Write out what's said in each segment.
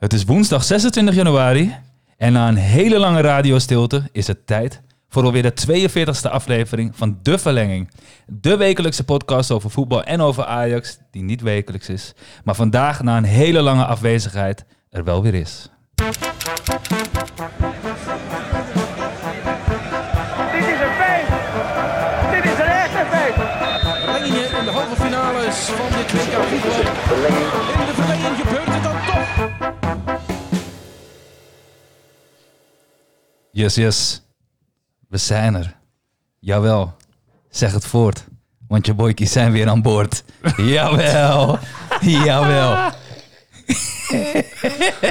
Het is woensdag 26 januari en na een hele lange radiostilte is het tijd voor alweer de 42e aflevering van De Verlenging. De wekelijkse podcast over voetbal en over Ajax, die niet wekelijks is, maar vandaag na een hele lange afwezigheid er wel weer is. Dit is een feest. Dit is een echte feest. Verlengingen in de halve finales van dit WK voetbal. In de verlenging gebeurt het dan Yes, yes. We zijn er. Jawel. Zeg het voort. Want je boykies zijn weer aan boord. Jawel. Jawel.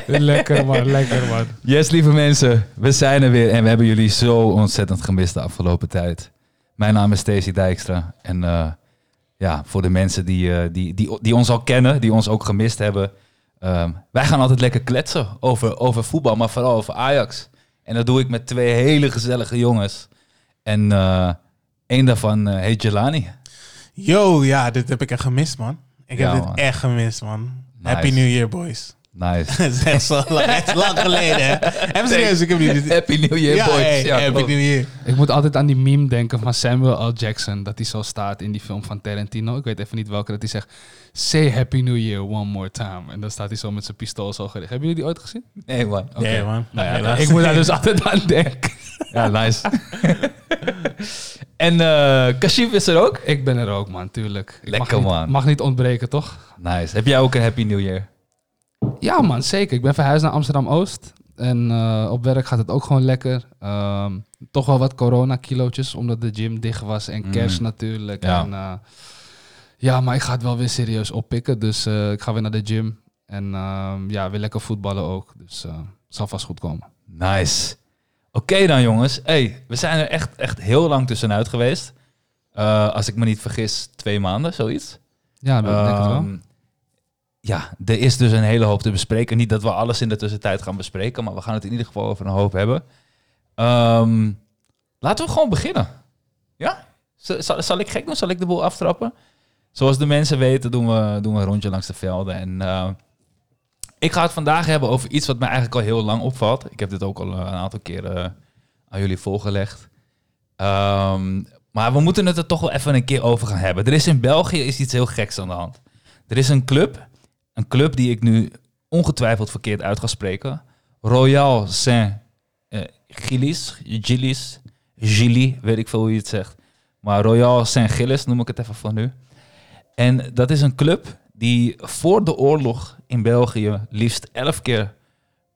Lekker man, lekker man. Yes, lieve mensen. We zijn er weer en we hebben jullie zo ontzettend gemist de afgelopen tijd. Mijn naam is Stacey Dijkstra. En eh, ja, voor de mensen die, eh, die, die, die ons al kennen, die ons ook gemist hebben. ehm, wij gaan altijd lekker kletsen over, over voetbal, maar vooral over Ajax. En dat doe ik met twee hele gezellige jongens. En eh één daarvan eh, heet Jelani. Yo, ja, dit heb ik echt gemist, man. Ik Ja, heb dit man. echt gemist, man. Nice. Happy New Year, boys. Nice. Het is echt zo lang, echt lang geleden, hè? Even serieus, ik heb niet... Happy New Year, ja, boys. hey, Ja, Happy. New Year. Ik moet altijd aan die meme denken van Samuel L. Jackson. Dat hij zo staat in die film van Tarantino. Ik weet even niet welke. Dat hij zegt, say Happy New Year one more time. En dan staat hij zo met zijn pistool zo gericht. Hebben jullie die ooit gezien? Nee, man. Oké. Nee, man. Nou ja, ik moet daar dus altijd aan denken. Ja, nice. en eh Kashif is er ook? Ik ben er ook, man, tuurlijk. Ik Lekker, mag niet, man. Mag niet ontbreken, toch? Nice. Heb jij ook een Happy New Year? Ja, man, zeker. Ik ben verhuisd naar Amsterdam-Oost. En eh, op werk gaat het ook gewoon lekker. Ehm, toch wel wat corona-kilootjes, omdat de gym dicht was. En Mm. kerst natuurlijk. Ja. En, eh, ja, maar ik ga het wel weer serieus oppikken. Dus eh, ik ga weer naar de gym. En ehm, ja, weer lekker voetballen ook. Dus eh zal vast goed komen. Nice. Oké dan jongens. Hey, we zijn er echt, echt heel lang tussenuit geweest. Als ik me niet vergis, twee maanden, zoiets. Ja, ik denk het wel. Ja, er is dus een hele hoop te bespreken. Niet dat we alles in de tussentijd gaan bespreken, maar we gaan het in ieder geval over een hoop hebben. Ehm, laten we gewoon beginnen. Ja? Zal ik gek doen? Zal ik de boel aftrappen? Zoals de mensen weten, doen we, doen we een rondje langs de velden. En eh, ik ga het vandaag hebben over iets wat mij eigenlijk al heel lang opvalt. Ik heb dit ook al eh, een aantal keren eh, aan jullie voorgelegd. Ehm, maar we moeten het er toch wel even een keer over gaan hebben. Er is in België is iets heel geks aan de hand. Er is een club, een club die ik nu ongetwijfeld verkeerd uit ga spreken. Royal Saint-Gilles, Gilles, Gilles, weet ik veel hoe je het zegt. Maar Royal Saint-Gilles noem ik het even voor nu. En dat is een club die voor de oorlog in België liefst elf keer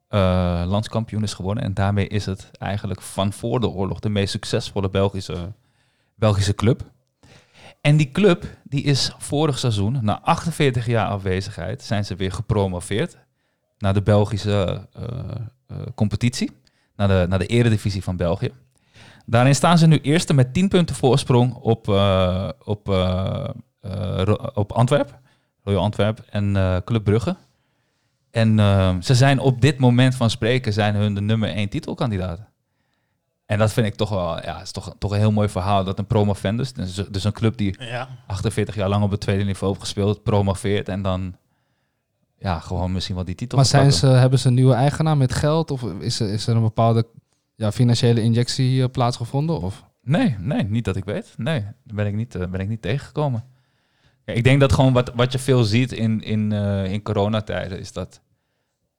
eh, landskampioen is geworden. En daarmee is het eigenlijk van voor de oorlog de meest succesvolle Belgische, Belgische club. En die club die is vorig seizoen, na 48 jaar afwezigheid, zijn ze weer gepromoveerd naar de Belgische eh, eh, competitie, naar de, naar de eredivisie van België. Daarin staan ze nu eerste met 10 punten voorsprong op, eh, op, op Antwerp, Royal Antwerp en Club Brugge. En ze zijn op dit moment van spreken zijn hun de nummer 1 titelkandidaat. En dat vind ik toch wel, ja, is toch, toch een heel mooi verhaal dat een promovendus, dus, dus een club die Ja. 48 jaar lang op het tweede niveau heeft gespeeld, promoveert en dan ja, gewoon misschien wel die titel Maar zijn ze, hebben ze een nieuwe eigenaar met geld? Of is er, is er een bepaalde ja, financiële injectie eh, plaatsgevonden? Of? Nee, nee, niet dat ik weet. Nee, daar ben ik niet, eh, ben ik niet tegengekomen. Ja, ik denk dat gewoon wat, wat je veel ziet in, in, eh, in coronatijden is dat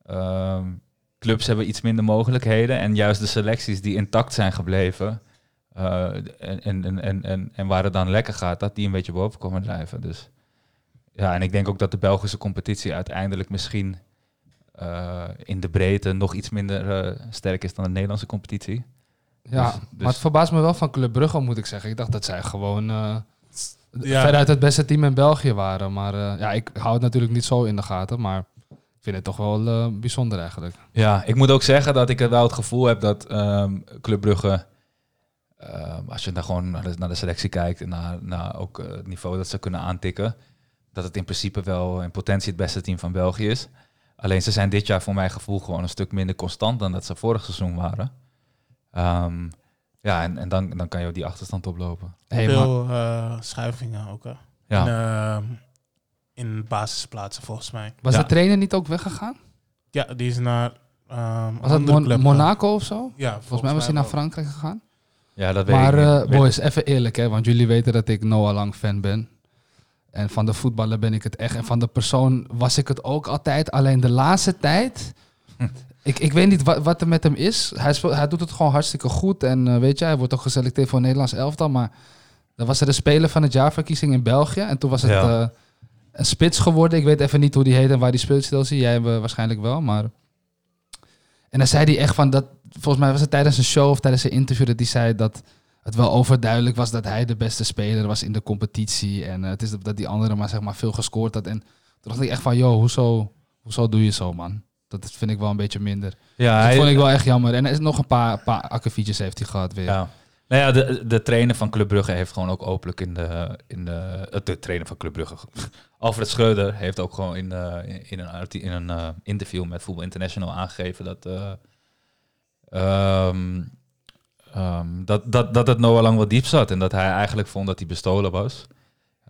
ehm, clubs hebben iets minder mogelijkheden en juist de selecties die intact zijn gebleven eh, en, en, en, en, en waar het dan lekker gaat, dat die een beetje boven komen drijven. Dus ja, en ik denk ook dat de Belgische competitie uiteindelijk misschien eh, in de breedte nog iets minder eh, sterk is dan de Nederlandse competitie. Ja, Dus- dus- maar het verbaast me wel van Club Brugge, moet ik zeggen. Ik dacht dat zij gewoon eh Ja. veruit het beste team in België waren. Maar eh, ja, ik hou het natuurlijk niet zo in de gaten. Maar vind het toch wel eh, bijzonder eigenlijk. Ja, ik moet ook zeggen dat ik wel het gevoel heb dat ehm Club Brugge, ehm, als je daar gewoon naar de, naar de selectie kijkt en naar, naar ook eh, het niveau dat ze kunnen aantikken, dat het in principe wel in potentie het beste team van België is. Alleen ze zijn dit jaar voor mijn gevoel gewoon een stuk minder constant dan dat ze vorig seizoen waren. Ehm, ja, en, en dan, dan kan je die achterstand oplopen. Maar, Veel eh, schuivingen ook, hè. Ja, In, eh, in basisplaatsen, volgens mij. was Ja. de trainer niet ook weggegaan? Ja, die is naar... ehm, Was dat andere Mon- club Monaco of zo? Ja, Volgens mij was hij naar. Frankrijk gegaan. Ja, dat weet Maar ik eh, niet. Weet- boys, even eerlijk, hè, want jullie weten dat ik Noah Lang fan ben. En van de voetballer ben ik het echt. En van de persoon was ik het ook altijd. Alleen de laatste tijd. ik, ik weet niet wat, wat er met hem is. Hij, speelt, hij doet het gewoon hartstikke goed. En eh, weet je, hij wordt ook geselecteerd voor het Nederlands elftal. Maar dan was er de speler van het jaarverkiezing in België. En toen was het Ja. eh, een spits geworden. Ik weet even niet hoe die heet en waar die speelt zie. Jij hebben waarschijnlijk wel, maar... En dan zei hij echt van dat... Volgens mij was het tijdens een show of tijdens een interview dat hij zei dat het wel overduidelijk was dat hij de beste speler was in de competitie. En eh, het is dat die andere maar zeg maar veel gescoord had. En toen dacht ik echt van, joh, hoezo, hoezo doe je zo, man? Dat vind ik wel een beetje minder. ja, dat vond ik wel echt jammer. En er is nog een paar, paar heeft hij gehad weer. Ja. Nou ja, de, de trainer van Club Brugge heeft gewoon ook openlijk in de... In de, eh, de trainer van Club Brugge, Alfred Schreuder, heeft ook gewoon in, eh, in- in een, in een eh, interview met Voetbal International aangegeven dat... ehm, dat, dat, dat het Noah Lang wat diep zat en dat hij eigenlijk vond dat hij bestolen was.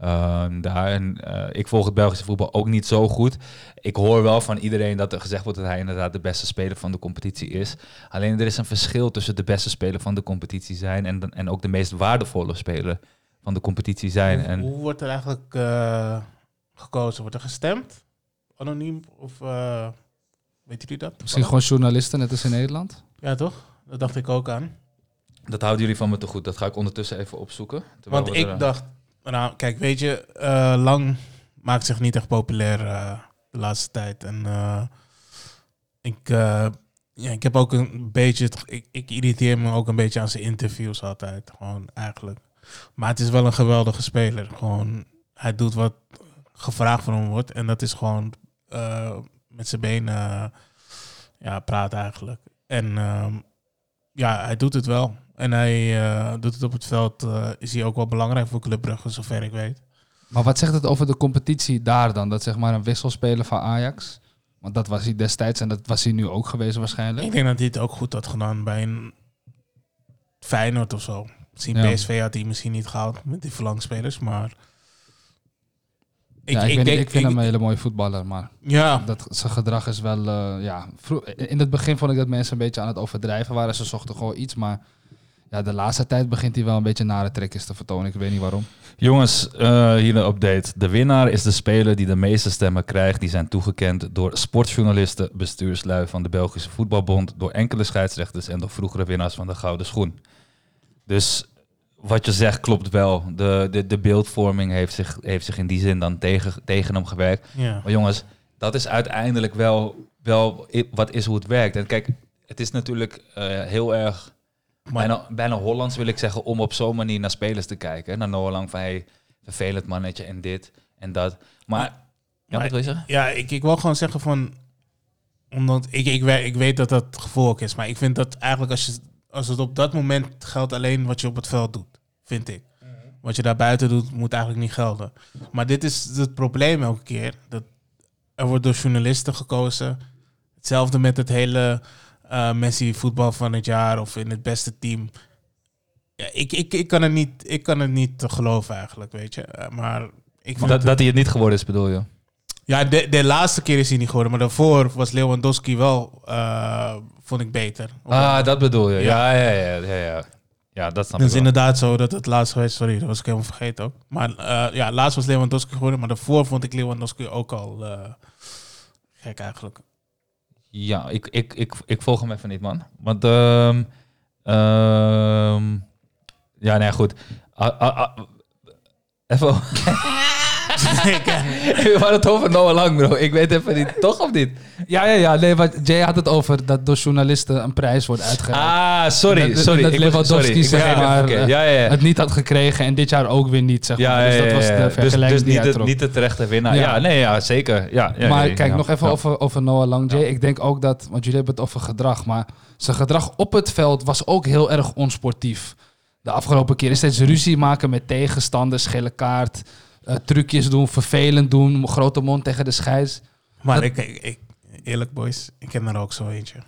Ehm, daar, en, ik volg het Belgische voetbal ook niet zo goed. Ik hoor wel van iedereen dat er gezegd wordt dat hij inderdaad de beste speler van de competitie is. Alleen er is een verschil tussen de beste speler van de competitie zijn en, en ook de meest waardevolle speler van de competitie zijn. Hoe, En hoe wordt er eigenlijk gekozen? Wordt er gestemd? Anoniem? Of uh, weet jullie dat? Misschien gewoon journalisten, net als in Nederland. Ja, toch? Dat dacht ik ook aan. dat houden jullie van me te goed. Dat ga ik ondertussen even opzoeken. terwijl Want ik er- dacht, nou kijk, weet je, eh, Lang maakt zich niet echt populair eh, de laatste tijd. En eh, ik, eh, ja, ik heb ook een beetje, ik, ik irriteer me ook een beetje aan zijn interviews altijd. Gewoon eigenlijk. Maar het is wel een geweldige speler. Gewoon, hij doet wat gevraagd van hem wordt. En dat is gewoon eh, met zijn benen ja, praten eigenlijk. En ehm, ja, hij doet het wel. En hij eh, doet het op het veld. eh, is hij ook wel belangrijk voor Club Brugge, zover ik weet. Maar wat zegt het over de competitie daar dan? Dat zeg maar een wisselspeler van Ajax. Want dat was hij destijds en dat was hij nu ook geweest waarschijnlijk. Ik denk dat hij het ook goed had gedaan bij een Feyenoord of zo. Misschien Ja. PSV had hij misschien niet gehaald met die verlangspelers, maar... ja, ik, weet niet, ik vind hem een hele mooie voetballer, maar Ja, dat, zijn gedrag is wel... eh, ja, in het begin vond ik dat mensen een beetje aan het overdrijven waren. Ze zochten gewoon iets, maar ja, de laatste tijd begint hij wel een beetje nare trekjes te vertonen. Ik weet niet waarom. Jongens, eh, hier een update. De winnaar is de speler die de meeste stemmen krijgt. Die zijn toegekend door sportjournalisten, bestuurslui van de Belgische Voetbalbond, door enkele scheidsrechters en door vroegere winnaars van de Gouden Schoen. Dus wat je zegt klopt wel. De, de, de beeldvorming heeft zich, heeft zich in die zin dan tegen, tegen hem gewerkt. ja. Maar jongens, dat is uiteindelijk wel, wel wat is hoe het werkt. En kijk, het is natuurlijk eh, heel erg bijna, bijna Hollands wil ik zeggen om op zo'n manier naar spelers te kijken. hè. Naar Noah Lang van hey, vervelend mannetje en dit en dat. Maar, ja, wat wil je zeggen? Ja, ik, ik wil gewoon zeggen van... Omdat ik, ik, we- ik weet dat dat gevoel ook is. Maar ik vind dat eigenlijk als, je, als het op dat moment geldt alleen wat je op het veld doet. Vind ik. Wat je daar buiten doet, moet eigenlijk niet gelden. Maar dit is het probleem elke keer. Dat er wordt door journalisten gekozen. Hetzelfde met het hele eh, Messi voetbal van het jaar of in het beste team. Ja, ik, ik, ik, kan het niet, ik kan het niet geloven eigenlijk, weet je. Eh, maar ik Dat, dat hij het niet geworden is, bedoel je? ja, de, de laatste keer is hij niet geworden. Maar daarvoor was Lewandowski wel, eh, vond ik beter. Ah, dat bedoel je. Ja. Ja, ja, ja. ja, ja. Ja dat snap Het ik is inderdaad zo dat het laatst geweest... Sorry, dat was ik helemaal vergeten ook. Maar eh, ja, laatst was Lewandowski geworden. Maar daarvoor vond ik Lewandowski ook al eh, gek eigenlijk. Ja, ik, ik, ik, ik volg hem even niet, man. Want, ehm ehm ja, nee, goed. Ah, ah, ah, even... We hadden het over Noah Lang, bro. Ik weet even niet. Toch of niet? Ja, ja, ja. Nee, wat Jay had het over dat door journalisten een prijs wordt uitgereikt. Ah, sorry, Dat- sorry. dat ik Lewandowski, zeg maar, eh, Ja, ja. Het niet had gekregen en dit jaar ook weer niet, zeg maar. Ja, ja, dus dat was de Dus- vergelijking dus, die niet, de, trok. niet de terechte winnaar. Ja, nee, ja, zeker. Ja, ja, maar nee, kijk, nog even over, over Noah Lang. Jay. Ik denk ook dat, want jullie hebben het over gedrag, maar zijn gedrag op het veld was ook heel erg onsportief. De afgelopen keer is steeds ruzie maken met tegenstanders, gele kaart, eh, trucjes doen, vervelend doen, grote mond tegen de scheids. Maar Dat- ik, ik, ik- eerlijk boys, ik ken er ook zo eentje.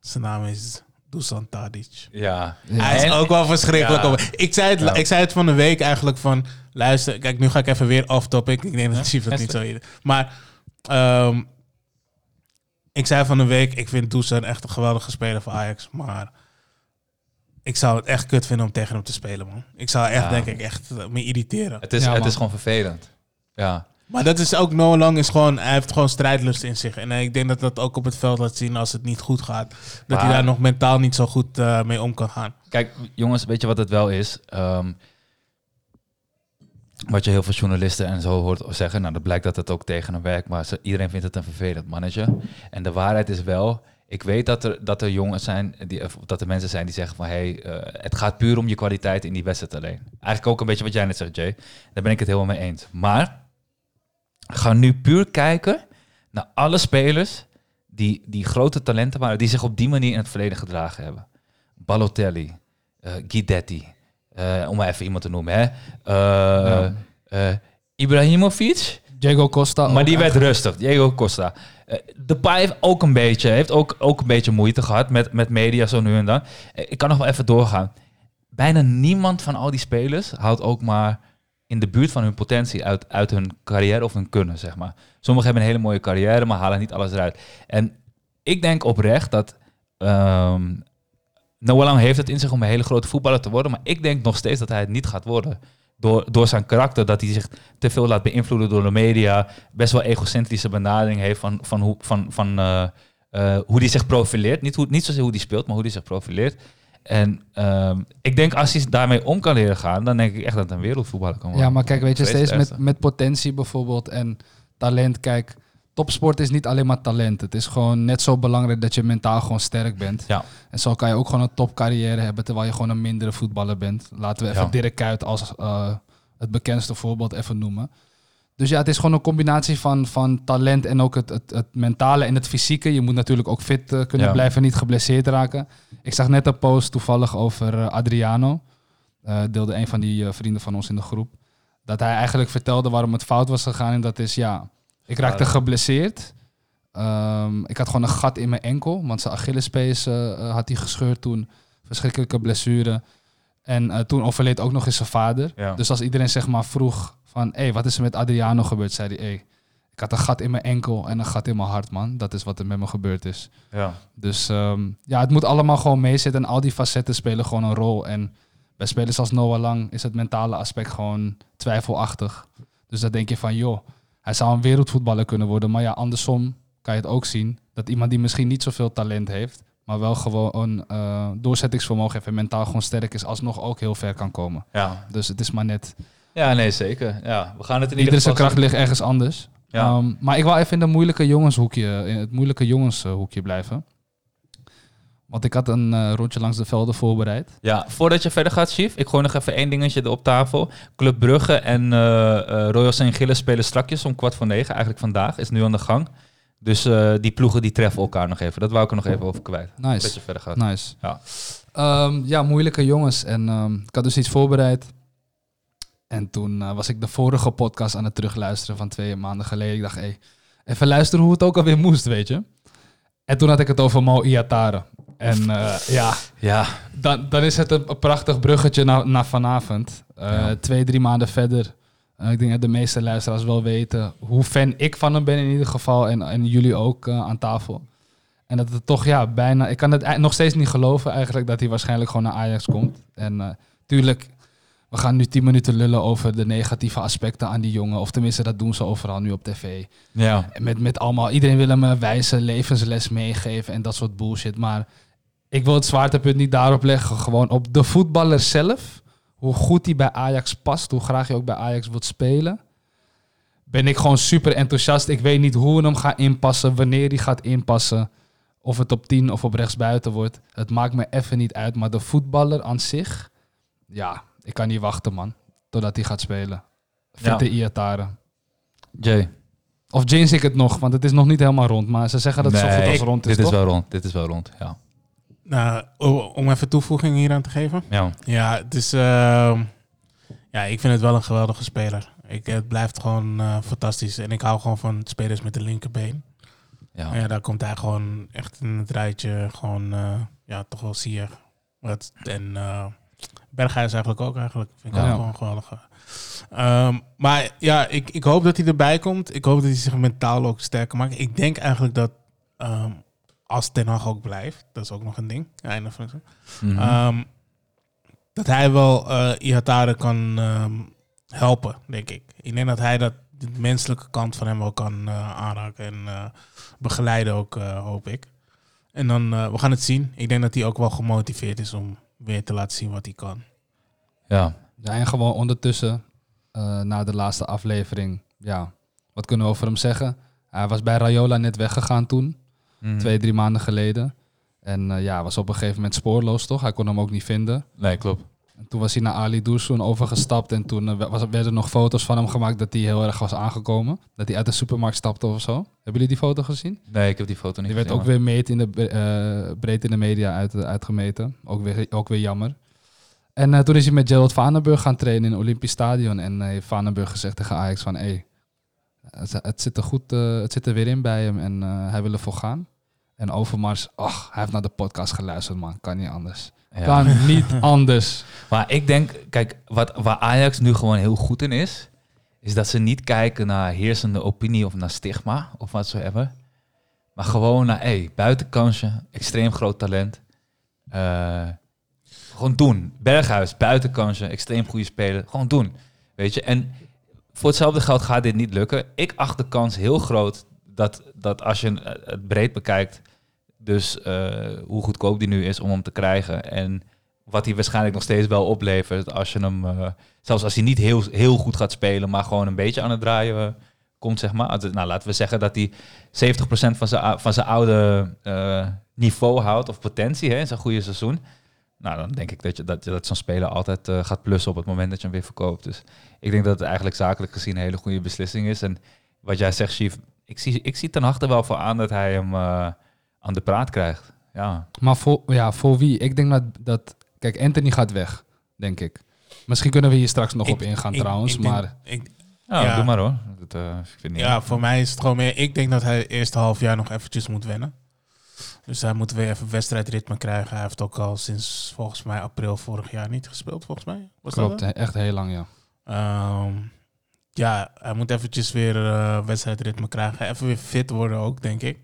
Zijn naam is Dusan Tadic. Ja. Hij is ook wel verschrikkelijk. Ja. op- Ik, zei het, Ja. ik zei het van de week eigenlijk van... Luister, kijk, nu ga ik even weer off topic. Ik denk dat Chief dat niet zo. Maar ehm, ik zei van de week, ik vind Dusan echt een geweldige speler voor Ajax. Maar ik zou het echt kut vinden om tegen hem te spelen, man. Ik zou echt, Ja. denk ik, echt eh, me irriteren. Het is, Ja, het man. is gewoon vervelend. Ja. Maar dat is ook Noah Lang is gewoon, hij heeft gewoon strijdlust in zich. En eh, ik denk dat dat ook op het veld laat zien als het niet goed gaat. Dat hij daar nog mentaal niet zo goed eh, mee om kan gaan. Kijk, jongens, weet je wat het wel is? Ehm, wat je heel veel journalisten en zo hoort zeggen, nou, dat blijkt dat het ook tegen hem werkt, maar ze, iedereen vindt het een vervelend mannetje. En de waarheid is wel, ik weet dat er, dat er jongens zijn, die, dat er mensen zijn die zeggen van, hé, hey, eh, het gaat puur om je kwaliteit in die wedstrijd alleen. Eigenlijk ook een beetje wat jij net zegt, Jay. Daar ben ik het helemaal mee eens. Maar, ga nu puur kijken naar alle spelers die, die grote talenten waren, die zich op die manier in het verleden gedragen hebben. Balotelli, eh Guidetti, eh, om maar even iemand te noemen. Hè. Ibrahimovic, Diego Costa. maar die werd rustig. Diego Costa. Eh, de Pai heeft ook een beetje, heeft ook, ook een beetje moeite gehad met, met media zo nu en dan. Eh, ik kan nog wel even doorgaan. Bijna niemand van al die spelers houdt ook maar in de buurt van hun potentie uit, uit hun carrière of hun kunnen, zeg maar. Sommigen hebben een hele mooie carrière, maar halen niet alles eruit. En ik denk oprecht dat Noah Lang heeft het in zich om een hele grote voetballer te worden, maar ik denk nog steeds dat hij het niet gaat worden. Door, door zijn karakter, dat hij zich te veel laat beïnvloeden door de media, best wel egocentrische benadering heeft van, van, hoe, van, van eh, eh, hoe hij zich profileert. Niet, hoe, niet zozeer hoe hij speelt, maar hoe hij zich profileert. En ehm, ik denk als hij daarmee om kan leren gaan, dan denk ik echt dat het een wereldvoetballer kan worden. Ja, maar kijk, weet je, steeds met, met potentie bijvoorbeeld en talent. Kijk, topsport is niet alleen maar talent. Het is gewoon net zo belangrijk dat je mentaal gewoon sterk bent. Ja. En zo kan je ook gewoon een topcarrière hebben terwijl je gewoon een mindere voetballer bent. Laten we even Ja. Dirk Kuyt als eh, het bekendste voorbeeld even noemen. Dus ja, het is gewoon een combinatie van, van talent en ook het, het, het mentale en het fysieke. Je moet natuurlijk ook fit eh, kunnen Ja. blijven, niet geblesseerd raken. Ik zag net een post toevallig over eh, Adriano. Deelde een van die vrienden van ons in de groep. Dat hij eigenlijk vertelde waarom het fout was gegaan. En dat is, ja, ik raakte Schade. geblesseerd. Ehm, ik had gewoon een gat in mijn enkel. Want zijn Achillespees eh, had hij gescheurd toen. Verschrikkelijke blessure. En eh, toen overleed ook nog eens zijn vader. Ja. Dus als iedereen zeg maar vroeg van... Hé, hey, wat is er met Adriano gebeurd? Zei hij, hey, ik had een gat in mijn enkel en een gat in mijn hart, man. Dat is wat er met me gebeurd is. Ja. Dus ehm, ja, het moet allemaal gewoon meezitten. En al die facetten spelen gewoon een rol. En bij spelers als Noah Lang is het mentale aspect gewoon twijfelachtig. Dus dan denk je van, joh, hij zou een wereldvoetballer kunnen worden. Maar ja, andersom kan je het ook zien. Dat iemand die misschien niet zoveel talent heeft, maar wel gewoon een eh, doorzettingsvermogen heeft en mentaal gewoon sterk is, alsnog ook heel ver kan komen. Ja. Dus het is maar net. ja, nee, zeker. Ja, we gaan het in ieder geval kracht ligt ergens anders. Ja. Ehm, maar ik wil even in de moeilijke jongenshoekje, in het moeilijke jongenshoekje blijven. Want ik had een eh, rondje langs de velden voorbereid. Ja, voordat je verder gaat, Chief, ik gooi nog even één dingetje op tafel. Club Brugge en eh eh, Royal St. Gilles spelen strakjes om kwart voor negen, eigenlijk vandaag, is nu aan de gang. Dus die ploegen die treffen elkaar nog even. Dat wou ik er nog even over kwijt. Nice. Dat je verder gaat. Nice. Ja. Ehm, ja, moeilijke jongens. En ehm, ik had dus iets voorbereid. En toen was ik de vorige podcast aan het terugluisteren van twee maanden geleden. Ik dacht, hey, even luisteren hoe het ook alweer moest, weet je. En toen had ik het over Mo Iatare. En eh, ja, Ja, dan, dan is het een, prachtig bruggetje naar, naar vanavond. Eh, Ja. Twee, drie maanden verder. Eh, ik denk dat de meeste luisteraars wel weten hoe fan ik van hem ben in ieder geval. En, en jullie ook aan tafel. En dat het toch ja, bijna... Ik kan het nog steeds niet geloven eigenlijk dat hij waarschijnlijk gewoon naar Ajax komt. En tuurlijk, we gaan nu tien minuten lullen over de negatieve aspecten aan die jongen. Of tenminste, dat doen ze overal nu op tv. ja. Met, met allemaal, iedereen wil hem een wijze levensles meegeven en dat soort bullshit. Maar ik wil het zwaartepunt niet daarop leggen. Gewoon op de voetballer zelf. Hoe goed hij bij Ajax past. Hoe graag je ook bij Ajax wilt spelen. Ben ik gewoon super enthousiast. Ik weet niet hoe we hem gaan inpassen. Wanneer hij gaat inpassen. Of het op 10 of op rechtsbuiten wordt. Het maakt me even niet uit. Maar de voetballer aan zich. Ja, ik kan niet wachten man. Totdat hij gaat spelen. Fitte Iatare. Jay. Of jinx ik het nog, want het is nog niet helemaal rond. Maar ze zeggen dat het zo goed als rond is, Dit is wel rond. Dit is wel rond, ja. Nou, om even toevoeging hier aan te geven. Ja, Ja, het is. ehm, ja, ik vind het wel een geweldige speler. Ik, het blijft gewoon eh, fantastisch. En ik hou gewoon van spelers met de linkerbeen. ja. En ja, daar komt hij gewoon echt in het rijtje. Gewoon, eh, ja, toch wel zie je. Wat, en eh Berghuis eigenlijk ook eigenlijk. Vind ik Ja. ook gewoon geweldig. Ehm, maar ja, ik, ik hoop dat hij erbij komt. Ik hoop dat hij zich mentaal ook sterker maakt. Ik denk eigenlijk dat ehm, als Ten Hag ook blijft, dat is ook nog een ding. Einde van het Mhm. Ehm, dat hij wel eh Ihatare kan helpen, denk ik. Ik denk dat hij dat, de menselijke kant van hem wel kan eh, aanraken en eh, begeleiden ook, hoop ik. En dan, we gaan het zien. Ik denk dat hij ook wel gemotiveerd is om weer te laten zien wat hij kan. ja. Ja, en gewoon ondertussen, eh, na de laatste aflevering, ja, wat kunnen we over hem zeggen? Hij was bij Rayola net weggegaan toen, Mhm. twee, drie maanden geleden. En eh, ja, was op een gegeven moment spoorloos, toch? Hij kon hem ook niet vinden. Nee, klopt. En toen was hij naar Ali Dursun overgestapt en toen eh, was, werden nog foto's van hem gemaakt dat hij heel erg was aangekomen. Dat hij uit de supermarkt stapte of zo. Hebben jullie die foto gezien? Nee, ik heb die foto niet Die werd gezien, ook weer meet in de, eh, breed in de media uit, uitgemeten. Ook weer, ook weer jammer. En eh, toen is hij met Gerald Vanenburg gaan trainen in het Olympisch Stadion. En eh, heeft Vanenburg gezegd tegen Ajax van... Hey, het, het zit er goed, eh, het zit er weer in bij hem en eh, hij wil ervoor gaan. En Overmars, ach, hij heeft naar de podcast geluisterd, man. Kan niet anders. Kan niet anders. Maar ik denk, kijk, wat, waar Ajax nu gewoon heel goed in is, is dat ze niet kijken naar heersende opinie of naar stigma of wat zo hebben. Maar gewoon naar, hé, buitenkansje, extreem groot talent. Eh, gewoon doen. Berghuis, buitenkansje, extreem goede speler. Gewoon doen. Weet je, en voor hetzelfde geld gaat dit niet lukken. Ik acht de kans heel groot dat, dat als je eh, het breed bekijkt, dus eh, hoe goedkoop die nu is om hem te krijgen. En wat hij waarschijnlijk nog steeds wel oplevert als je hem, eh, zelfs als hij niet heel, heel goed gaat spelen, maar gewoon een beetje aan het draaien eh, komt, zeg maar. Nou, laten we zeggen dat hij 70% van zijn, van zijn oude niveau houdt, of potentie, hè, in zijn goede seizoen. Nou, dan denk ik dat, je, dat, dat zo'n speler altijd gaat plussen op het moment dat je hem weer verkoopt. Dus ik denk dat het eigenlijk zakelijk gezien een hele goede beslissing is. En wat jij zegt, Chief, ik zie, ik zie ten achter wel voor aan dat hij hem aan de praat krijgt. Ja, Maar voor, ja, voor wie? Ik denk dat, dat... Kijk, Anthony gaat weg, denk ik. Misschien kunnen we hier straks nog Ik- op ingaan ik- trouwens, ik denk- maar... ik, ja, Ja. doe maar hoor. Dat, eh, ik vind niet ja, voor mij is het gewoon meer... Ik denk dat hij het eerste half jaar nog eventjes moet wennen. Dus hij moet weer even wedstrijdritme krijgen. Hij heeft ook al sinds volgens mij april vorig jaar niet gespeeld, volgens mij. Was dat Klopt, hè, echt heel lang, ja. Ehm, ja, hij moet eventjes weer eh, wedstrijdritme krijgen. Even weer fit worden ook, denk ik.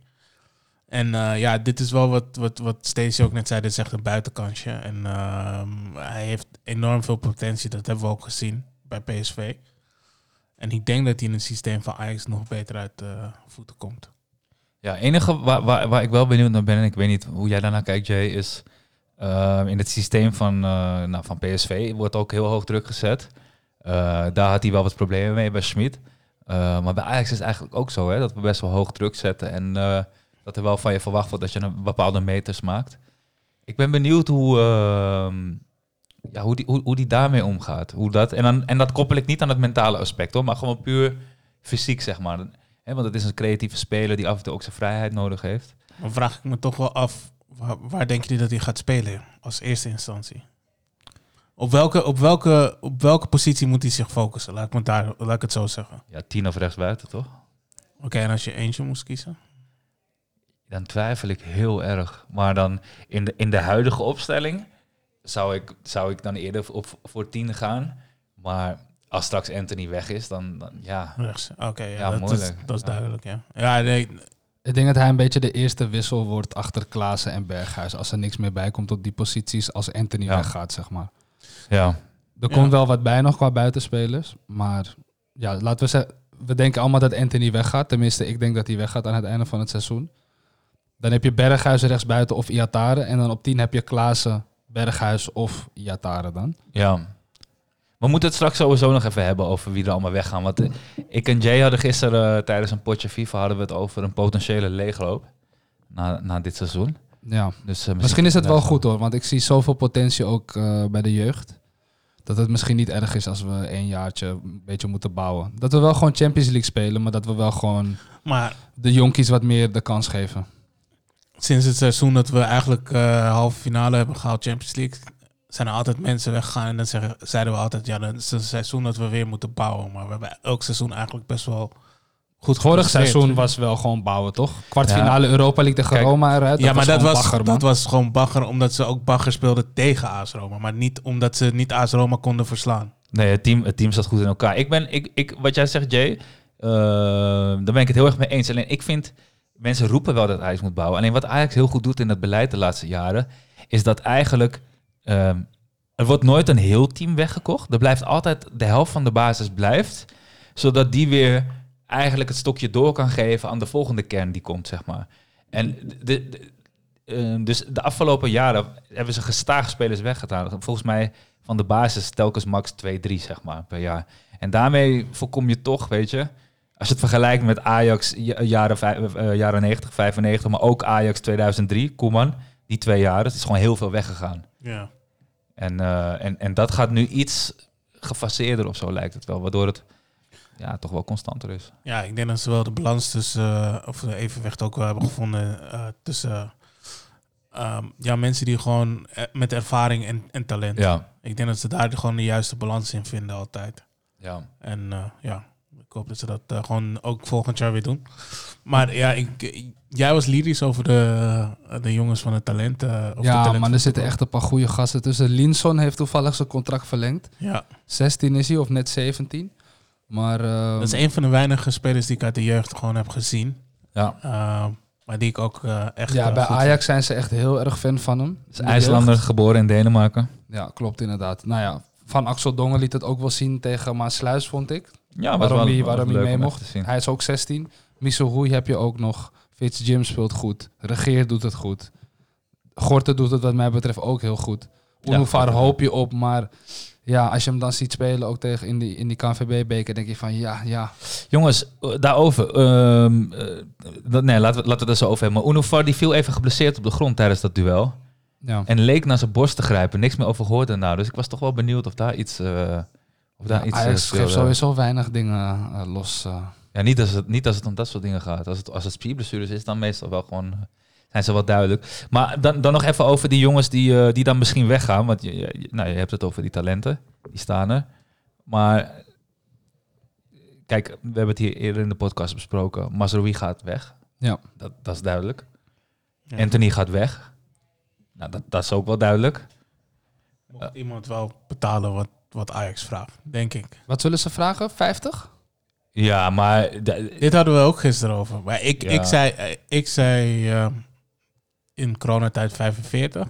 En eh, ja, dit is wel wat, wat, wat Stacey ook net zei. Dit is echt een buitenkansje. En ehm, hij heeft enorm veel potentie. Dat hebben we ook gezien bij PSV. En ik denk dat hij in het systeem van Ajax nog beter uit de voeten komt. Ja, enige waar, waar, waar ik wel benieuwd naar ben, en ik weet niet hoe jij daarnaar kijkt, Jay, is eh, in het systeem van, eh, nou, van PSV wordt ook heel hoog druk gezet. Eh, daar had hij wel wat problemen mee bij Schmid. Maar bij Ajax is het eigenlijk ook zo, hè, dat we best wel hoog druk zetten en dat er wel van je verwacht wordt dat je een bepaalde meters maakt. Ik ben benieuwd hoe, ehm, ja, hoe, die, hoe, hoe die daarmee omgaat. Hoe dat, en, dan, en dat koppel ik niet aan het mentale aspect, hoor, maar gewoon puur fysiek, zeg maar. Want het is een creatieve speler die af en toe ook zijn vrijheid nodig heeft. Dan vraag ik me toch wel af, waar, waar denken jullie dat hij gaat spelen als eerste instantie? Op welke, op, welke, op welke positie moet hij zich focussen? Laat ik, me daar, laat ik het zo zeggen. Ja, tien of rechtsbuiten, toch? Oké, en als je eentje moest kiezen? Dan twijfel ik heel erg. Maar dan in de, in de huidige opstelling zou ik, zou ik dan eerder op, voor tien gaan. Maar als straks Anthony weg is, dan, dan ja. Rechts. Oké, ja, Ja, dat, is, moeilijk. dat is duidelijk, ja. Ja, nee, Ik denk dat hij een beetje de eerste wissel wordt achter Klaassen en Berghuis. Als er niks meer bij komt op die posities als Anthony Ja. weggaat, zeg maar. Ja, Er Ja. komt wel wat bij nog qua buitenspelers. Maar ja, laten we zeggen, we denken allemaal dat Anthony weggaat. Tenminste, ik denk dat hij weggaat aan het einde van het seizoen. Dan heb je Berghuis rechtsbuiten of Iatare. En dan op 10 heb je Klaassen, Berghuis of Iatare dan. ja. We moeten het straks sowieso nog even hebben over wie er allemaal weggaan. Want eh, ik en Jay hadden gisteren eh, tijdens een potje FIFA hadden we het over een potentiële leegloop. Na, na dit seizoen. Ja. Dus, eh, Misschien is het wel goed hoor, want ik zie zoveel potentie ook eh, bij de jeugd. Dat het misschien niet erg is als we een jaartje een beetje moeten bouwen. Dat we wel gewoon Champions League spelen, maar dat we wel gewoon maar de jonkies wat meer de kans geven. Sinds het seizoen dat we eigenlijk eh halve finale hebben gehaald, Champions League, zijn er altijd mensen weggegaan. En dan zeggen, zeiden we altijd, ja, dat is een seizoen dat we weer moeten bouwen. Maar we hebben elk seizoen eigenlijk best wel goed Vorig seizoen was wel gewoon bouwen, toch? Kwartfinale Europa League tegen Roma eruit. ja, maar dat was, bagger, dat was gewoon bagger, omdat ze ook bagger speelden tegen AS Roma. Maar niet omdat ze niet AS Roma konden verslaan. Nee, het team, het team zat goed in elkaar. Ik ben, ik, ik, wat jij zegt, Jay, eh, daar ben ik het heel erg mee eens. Alleen ik vind mensen roepen wel dat Ajax moet bouwen. Alleen wat Ajax heel goed doet in het beleid de laatste jaren, is dat eigenlijk ehm, er wordt nooit een heel team weggekocht. Er blijft altijd de helft van de basis blijft, zodat die weer eigenlijk het stokje door kan geven aan de volgende kern die komt, zeg maar. En de, de- eh, dus de afgelopen jaren hebben ze gestaag spelers weggedaan. Volgens mij van de basis telkens max 2, 3 zeg maar per jaar. En daarmee voorkom je toch, weet je, als je het vergelijkt met Ajax jaren, eh, jaren 90, 95, maar ook Ajax 2003, Koeman, die twee jaar, het is gewoon heel veel weggegaan. Ja. En, eh, en, en dat gaat nu iets gefaseerder of zo lijkt het wel, waardoor het ja, toch wel constanter is. ja, ik denk dat ze wel de balans tussen, eh, of de evenwicht ook wel hebben gevonden eh, tussen ehm, ja, mensen die gewoon eh, met ervaring en, en talent. Ja, Ik denk dat ze daar gewoon de juiste balans in vinden altijd. ja. En eh, ja, ik hoop dat ze dat eh, gewoon ook volgend jaar weer doen. Maar ja, ik, ik- jij was lyrisch over de, de jongens van het talent. eh, Ja, talent maar er zitten echt een paar goede gasten tussen. Linson heeft toevallig zijn contract verlengd. Ja, 16 is hij, of net 17. Maar ehm, dat is een van de weinige spelers die ik uit de jeugd gewoon heb gezien. ja. Uh, maar die ik ook eh, echt ja, eh, bij goed Ajax zijn ze echt heel erg fan van hem. Is IJslander geboren in Denemarken. Ja, klopt inderdaad. Nou ja, Van Axel Dongen liet het ook wel zien tegen Maasluis, vond ik. Ja, waarom wel- hij, waarom hij mee mocht. Hij is ook 16. Miso heb je ook nog. Fitz Jim speelt goed. Regeer doet het goed. Gorten doet het wat mij betreft ook heel goed. Ja, goed. hoop je op, maar ja, als je hem dan ziet spelen ook tegen in die, in die KNVB-beker, denk je van ja, ja. Jongens, daarover. dat, nee, laten we, laten we het zo over hebben. Maar die viel even geblesseerd op de grond tijdens dat duel. ja. En leek naar zijn borst te grijpen. Niks meer over gehoord daarna. Dus ik was toch wel benieuwd of daar iets... eh of daar iets eh, Ajax geeft sowieso weinig dingen eh, los. eh. Ja, niet als, het, niet als het om dat soort dingen gaat. Als het, als het spierblessures is, dan meestal wel gewoon... zijn ze wel duidelijk. Maar dan, dan nog even over die jongens die, eh, die dan misschien weggaan. Want je, je, nou, je hebt het over die talenten. Die staan er. Maar... Kijk, we hebben het hier eerder in de podcast besproken. Mazraoui gaat weg. Ja. Dat, dat is duidelijk. Ja. Anthony gaat weg. Nou, dat, dat is ook wel duidelijk. Mocht iemand wel betalen wat, wat Ajax vraagt, denk ik. Wat zullen ze vragen? 50? Ja, maar... Dit hadden we ook gisteren over. Maar ik, Ja. ik zei, eh, ik zei eh, in coronatijd 45.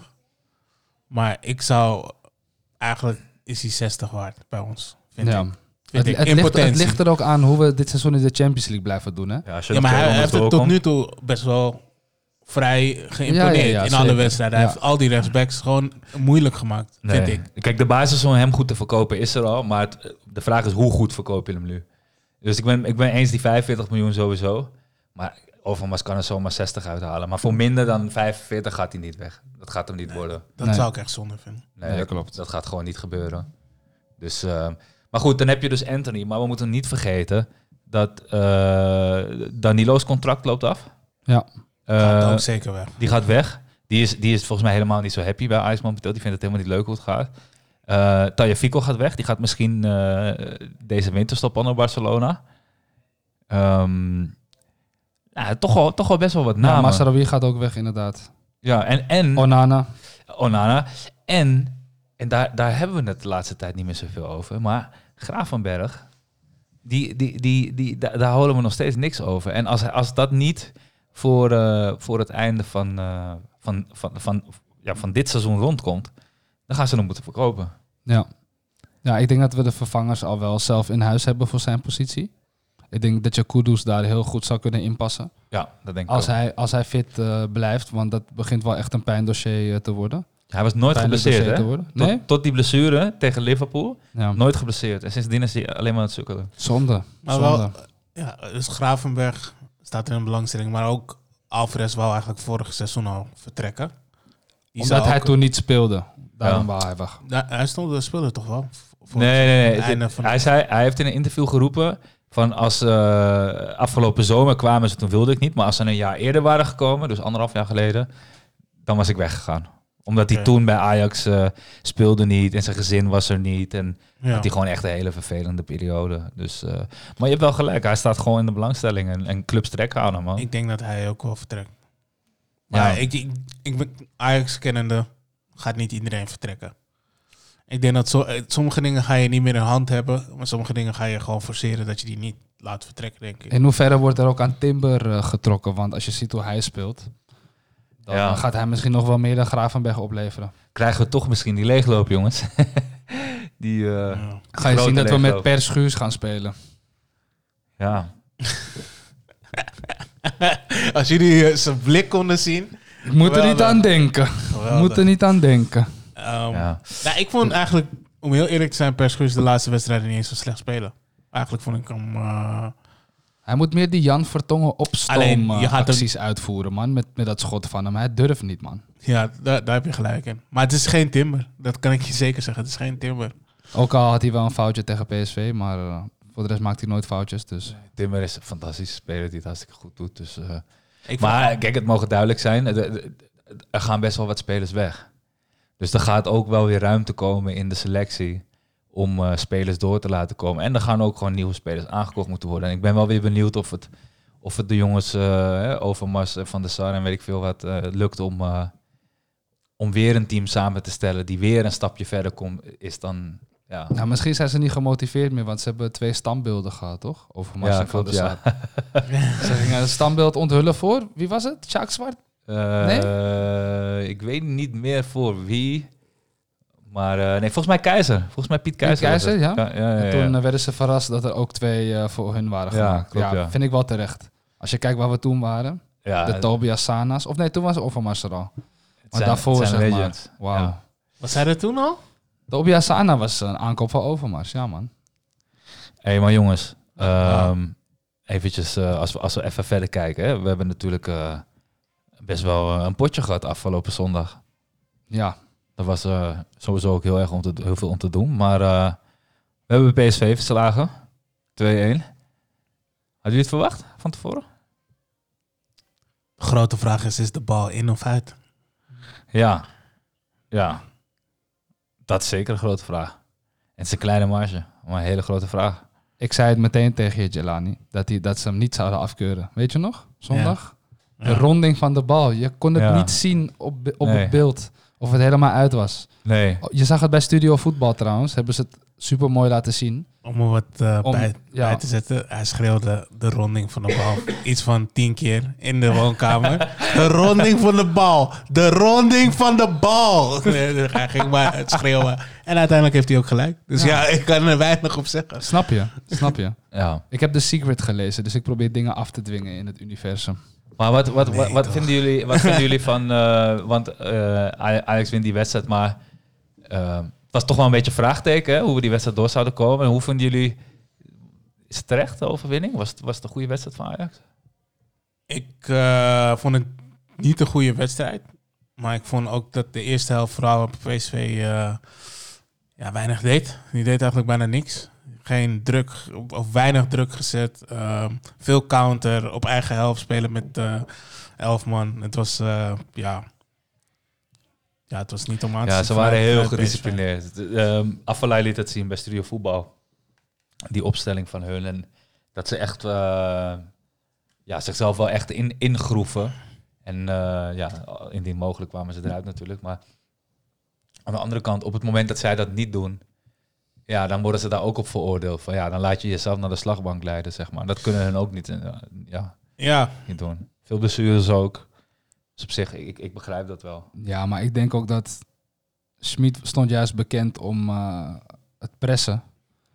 Maar ik zou... Eigenlijk is hij 60 waard bij ons, vind Ja. ik. Het, ligt, het potentie. ligt er ook aan hoe we dit seizoen in de Champions League blijven doen. Hè? ja, Ja, maar hij, heeft het tot nu toe best wel vrij geïmponeerd Ja, ja, ja, in alle wedstrijden. Hij Ja. heeft al die rechtsbacks gewoon moeilijk gemaakt, Nee. vind ik. Kijk, de basis om hem goed te verkopen is er al. Maar het- de vraag is hoe goed verkoop je hem nu? Dus ik ben, ik ben eens die 45 miljoen sowieso. Maar Overmars kan er zomaar 60 uithalen. Maar voor minder dan 45 gaat hij niet weg. Dat gaat hem niet worden. Dat Nee. zou ik echt zonde vinden. Nee, Nee, dat klopt. Dat gaat gewoon niet gebeuren. Dus, eh, maar goed, dan heb je dus Anthony. Maar we moeten niet vergeten dat eh, Danilo's contract loopt af. Ja. Gaat Eh, ook zeker weg. die gaat weg. Die is, die is volgens mij helemaal niet zo happy bij Ajax momenteel. Die vindt het helemaal niet leuk hoe het gaat. Eh Taya Fico gaat weg. Die gaat misschien eh, deze winterstop al naar Barcelona. Ehm, ja, toch, wel, toch wel best wel wat Ja, namen. Mazraoui gaat ook weg, inderdaad. ja, en, en Onana. Onana. En, en daar, daar hebben we het de laatste tijd niet meer zoveel over. Maar Gravenberg, die, die, die, die, daar, daar houden we nog steeds niks over. En als, als dat niet voor, eh, voor het einde van, eh, van, van, van, ja, van dit seizoen rondkomt, dan gaan ze hem moeten verkopen. Ja. ja, ik denk dat we de vervangers al wel zelf in huis hebben voor zijn positie. Ik denk dat je Kudus daar heel goed zou kunnen inpassen. Ja, dat denk ik Als ook. hij, als hij fit eh, blijft, want dat begint wel echt een pijndossier te worden. Hij was nooit geblesseerd, hè? Nee? Tot, tot die blessure tegen Liverpool, Ja. nooit geblesseerd. En sindsdien is hij alleen maar aan het sukkelen. Zonde. Maar Zonde. wel, ja, dus Gravenberg staat in een belangstelling. Maar ook Alvarez wou eigenlijk vorig seizoen al vertrekken. Die Omdat hij ook- toen niet speelde. Daarom Ja. wou hij weg. Ja, hij stond, speelde toch wel? Voor Nee, nee, nee. het einde van hij, zei, hij heeft in een interview geroepen van als eh, afgelopen zomer kwamen ze, toen wilde ik niet. Maar als ze een jaar eerder waren gekomen, dus anderhalf jaar geleden, dan was ik weggegaan. Omdat hij toen bij Ajax eh, speelde niet en zijn gezin was er niet. En ja. had hij gewoon echt een hele vervelende periode. Dus, eh, maar je hebt wel gelijk, hij staat gewoon in de belangstelling en, en clubs trekken aan hem, man. Ik denk dat hij ook wel vertrekt. Maar Ja. ik, ik, ik ben Ajax kennende gaat niet iedereen vertrekken. Ik denk dat zo, eh, sommige dingen ga je niet meer in hand hebben, maar sommige dingen ga je gewoon forceren dat je die niet laat vertrekken, denk ik. In hoeverre wordt er ook aan Timber getrokken? Want als je ziet hoe hij speelt, dan Ja. gaat hij misschien nog wel meer dan Gravenberg opleveren. Krijgen we toch misschien die leegloop, jongens? die, eh, Ja. Ga je zien dat we met. Per Schuurs gaan spelen. ja. Als jullie eh, zijn blik konden zien. Ik moet er niet aan denken. Geweldig. moet er niet aan denken. Ehm, ja. nou, ik vond eigenlijk, om heel eerlijk te zijn, Per Schuurs de laatste wedstrijden niet eens zo slecht spelen. Eigenlijk vond ik hem... eh, Hij moet meer die Jan Vertongen opstoom eh, gaat hem- acties uitvoeren, man. Met, met dat schot van hem. Hij durft niet, man. ja, daar, daar heb je gelijk in. Maar het is geen Timber. Dat kan ik je zeker zeggen. Het is geen Timber. Ook al had hij wel een foutje tegen PSV, maar eh, voor de rest maakt hij nooit foutjes. Dus Timmer is een fantastische speler die het hartstikke goed doet. Dus, eh, Ik maar kijk, het mogen duidelijk zijn. er- er- Er gaan best wel wat spelers weg. Dus er gaat ook wel weer ruimte komen in de selectie om eh, spelers door te laten komen. En er gaan ook gewoon nieuwe spelers aangekocht moeten worden. En ik ben wel weer benieuwd of het, of het de jongens eh, hè, Overmars en Van der Sar en weet ik veel wat eh, lukt om, eh, om weer een team samen te stellen die weer een stapje verder komt, is dan... Ja, nou, misschien zijn ze niet gemotiveerd meer, want ze hebben twee standbeelden gehad, toch? Over Mars Ja, en Van der ja. Sar. Ze gingen een standbeeld onthullen voor, wie was het? Sjaak Zwart? Eh, Ik weet niet meer voor wie. Maar eh, nee, volgens mij Keizer. Volgens mij Piet Keizer. ja? ja, ja, En toen eh, werden ze verrast dat er ook twee eh, voor hun waren Ja, gemaakt. klopt, ja, ja. vind ik wel terecht. Als je kijkt waar we toen waren, Ja, de Tobias Sana's. Of nee, toen was Overmars er al. Maar zijn- daarvoor zeg maar. Wauw. Ja. Wat zei er toen al? Tobias Sana was een aankoop van Overmars, ja man. Hé, maar jongens. Ja. ehm, eventjes, eh, als, we, als we even verder kijken. Hè. We hebben natuurlijk eh, best wel een potje gehad afgelopen zondag. Ja, Dat was eh, sowieso ook heel, erg om te, heel veel om te doen. Maar eh, we hebben PSV verslagen. 2-1. Had jullie het verwacht van tevoren? De grote vraag is, is de bal in of uit? Ja. Ja. Dat is zeker een grote vraag. En het is een kleine marge, maar een hele grote vraag. ik zei het meteen tegen je, Jelani, dat, die, dat ze hem niet zouden afkeuren. Weet je nog? Zondag? De Ja. ronding van de bal. Je kon het Ja. niet zien op, op Nee. het beeld of het helemaal uit was. Nee. Je zag het bij Studio Voetbal trouwens. Hebben ze het super mooi laten zien. Om er wat eh, Om- bij, ja. bij te zetten. Hij schreeuwde de ronding van de bal. Iets van tien keer in de woonkamer. De ronding van de bal. De ronding van de bal. Nee, Hij ging maar het schreeuwen. En uiteindelijk heeft hij ook gelijk. Dus ja, ik kan er weinig op zeggen. Snap je? Snap je? Ja. Ik heb The Secret gelezen, dus ik probeer dingen af te dwingen in het universum. Maar wat, wat, wat, vinden jullie, wat vinden jullie van... eh, want Aj- Ajax wint die wedstrijd, maar... eh, het was toch wel een beetje een vraagteken, hè, hoe we die wedstrijd door zouden komen. En hoe vinden jullie... Is het terecht, de overwinning? Was het, was het een goede wedstrijd van Ajax? Ik eh, vond het niet een goede wedstrijd. Maar ik vond ook dat de eerste helft vooral op PSV ja, weinig deed. Die deed eigenlijk bijna niks. Geen druk of weinig druk gezet. Ehm, veel counter op eigen helft spelen met eh elf man. Het was eh, ja. Ja, het was niet om aan te Ja, ze waren heel gedisciplineerd. Um, Afvalai liet het zien bij Studio Voetbal. Die opstelling van hun. En dat ze echt eh, ja, zichzelf wel echt in, ingroeven. En ja, indien mogelijk kwamen ze eruit natuurlijk. Maar aan de andere kant, op het moment dat zij dat niet doen... Ja, dan worden ze daar ook op veroordeeld. Van ja, dan laat je jezelf naar de slagbank leiden, zeg maar. Dat kunnen hun ook niet, eh, ja, Ja, niet doen. Veel blessures ook. Dus op zich, ik, ik begrijp dat wel. Ja, maar ik denk ook dat Schmid stond juist bekend om eh, het pressen.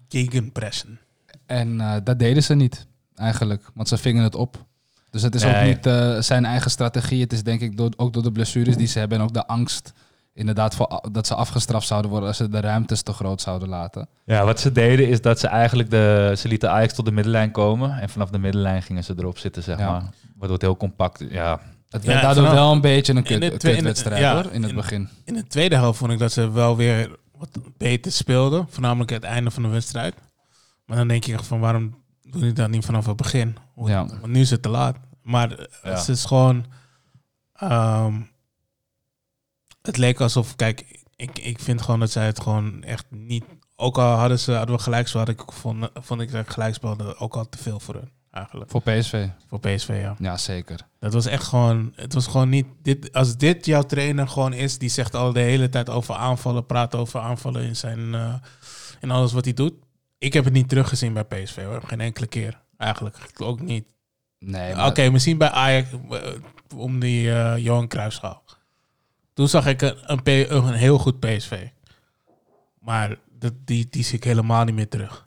gegenpressen. En eh, dat deden ze niet, eigenlijk. Want ze vingen het op. Dus het is ook niet eh, zijn eigen strategie. Het is denk ik door, ook door de blessures die ze hebben. En ook de angst inderdaad voor, dat ze afgestraft zouden worden als ze de ruimtes te groot zouden laten. Ja, wat ze deden is dat ze eigenlijk de... Ze lieten Ajax tot de middenlijn komen. En vanaf de middenlijn gingen ze erop zitten, zeg Ja. maar. Waardoor het heel compact... Ja, Het Ja, werd daardoor vanaf- wel een beetje een in kut, de in de- kutwedstrijd ja, hoor, in het in- begin. In de tweede helft vond ik dat ze wel weer wat beter speelden. Voornamelijk het einde van de wedstrijd. Maar dan denk je van waarom doe je dat niet vanaf het begin? Want, Ja. want nu is het te laat. Maar eh, Ja. het is gewoon... ehm, het leek alsof... Kijk, ik, ik vind gewoon dat zij het gewoon echt niet... Ook al hadden, ze, hadden we gelijk, zo had ik, vond, vond ik dat gelijkspel ook al te veel voor hun. eigenlijk. Voor PSV. Voor PSV, ja. Ja, zeker. Dat was echt gewoon, het was gewoon niet, dit, als dit jouw trainer gewoon is, die zegt al de hele tijd over aanvallen, praat over aanvallen in zijn, eh, in alles wat hij doet. Ik heb het niet teruggezien bij PSV hoor, geen enkele keer. Eigenlijk ook niet. Nee, Oké, misschien bij Ajax eh, om die eh Johan Cruijffschaal. Toen zag ik een, een, P- een heel goed PSV. Maar dat, die, die zie ik helemaal niet meer terug.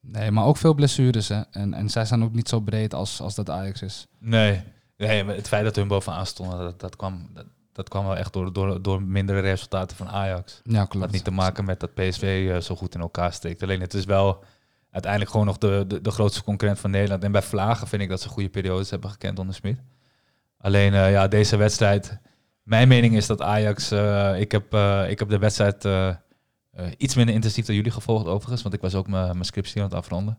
Nee, maar ook veel blessures. Hè? En, en zij zijn ook niet zo breed als, als dat Ajax is. Nee. nee, maar het feit dat hun bovenaan stonden, dat, dat, kwam, dat, dat kwam wel echt door, door, door mindere resultaten van Ajax. Ja, Dat klopt. had niet te maken met dat PSV eh, zo goed in elkaar steekt. Alleen het is wel uiteindelijk gewoon nog de, de, de grootste concurrent van Nederland. En bij Vlagen vind ik dat ze goede periodes hebben gekend onder Smit. Alleen eh, ja, deze wedstrijd. Mijn mening is dat Ajax. eh, ik, heb, eh, ik heb de wedstrijd eh, iets minder intensief dan jullie gevolgd, overigens. Want ik was ook mijn scriptie aan het afronden.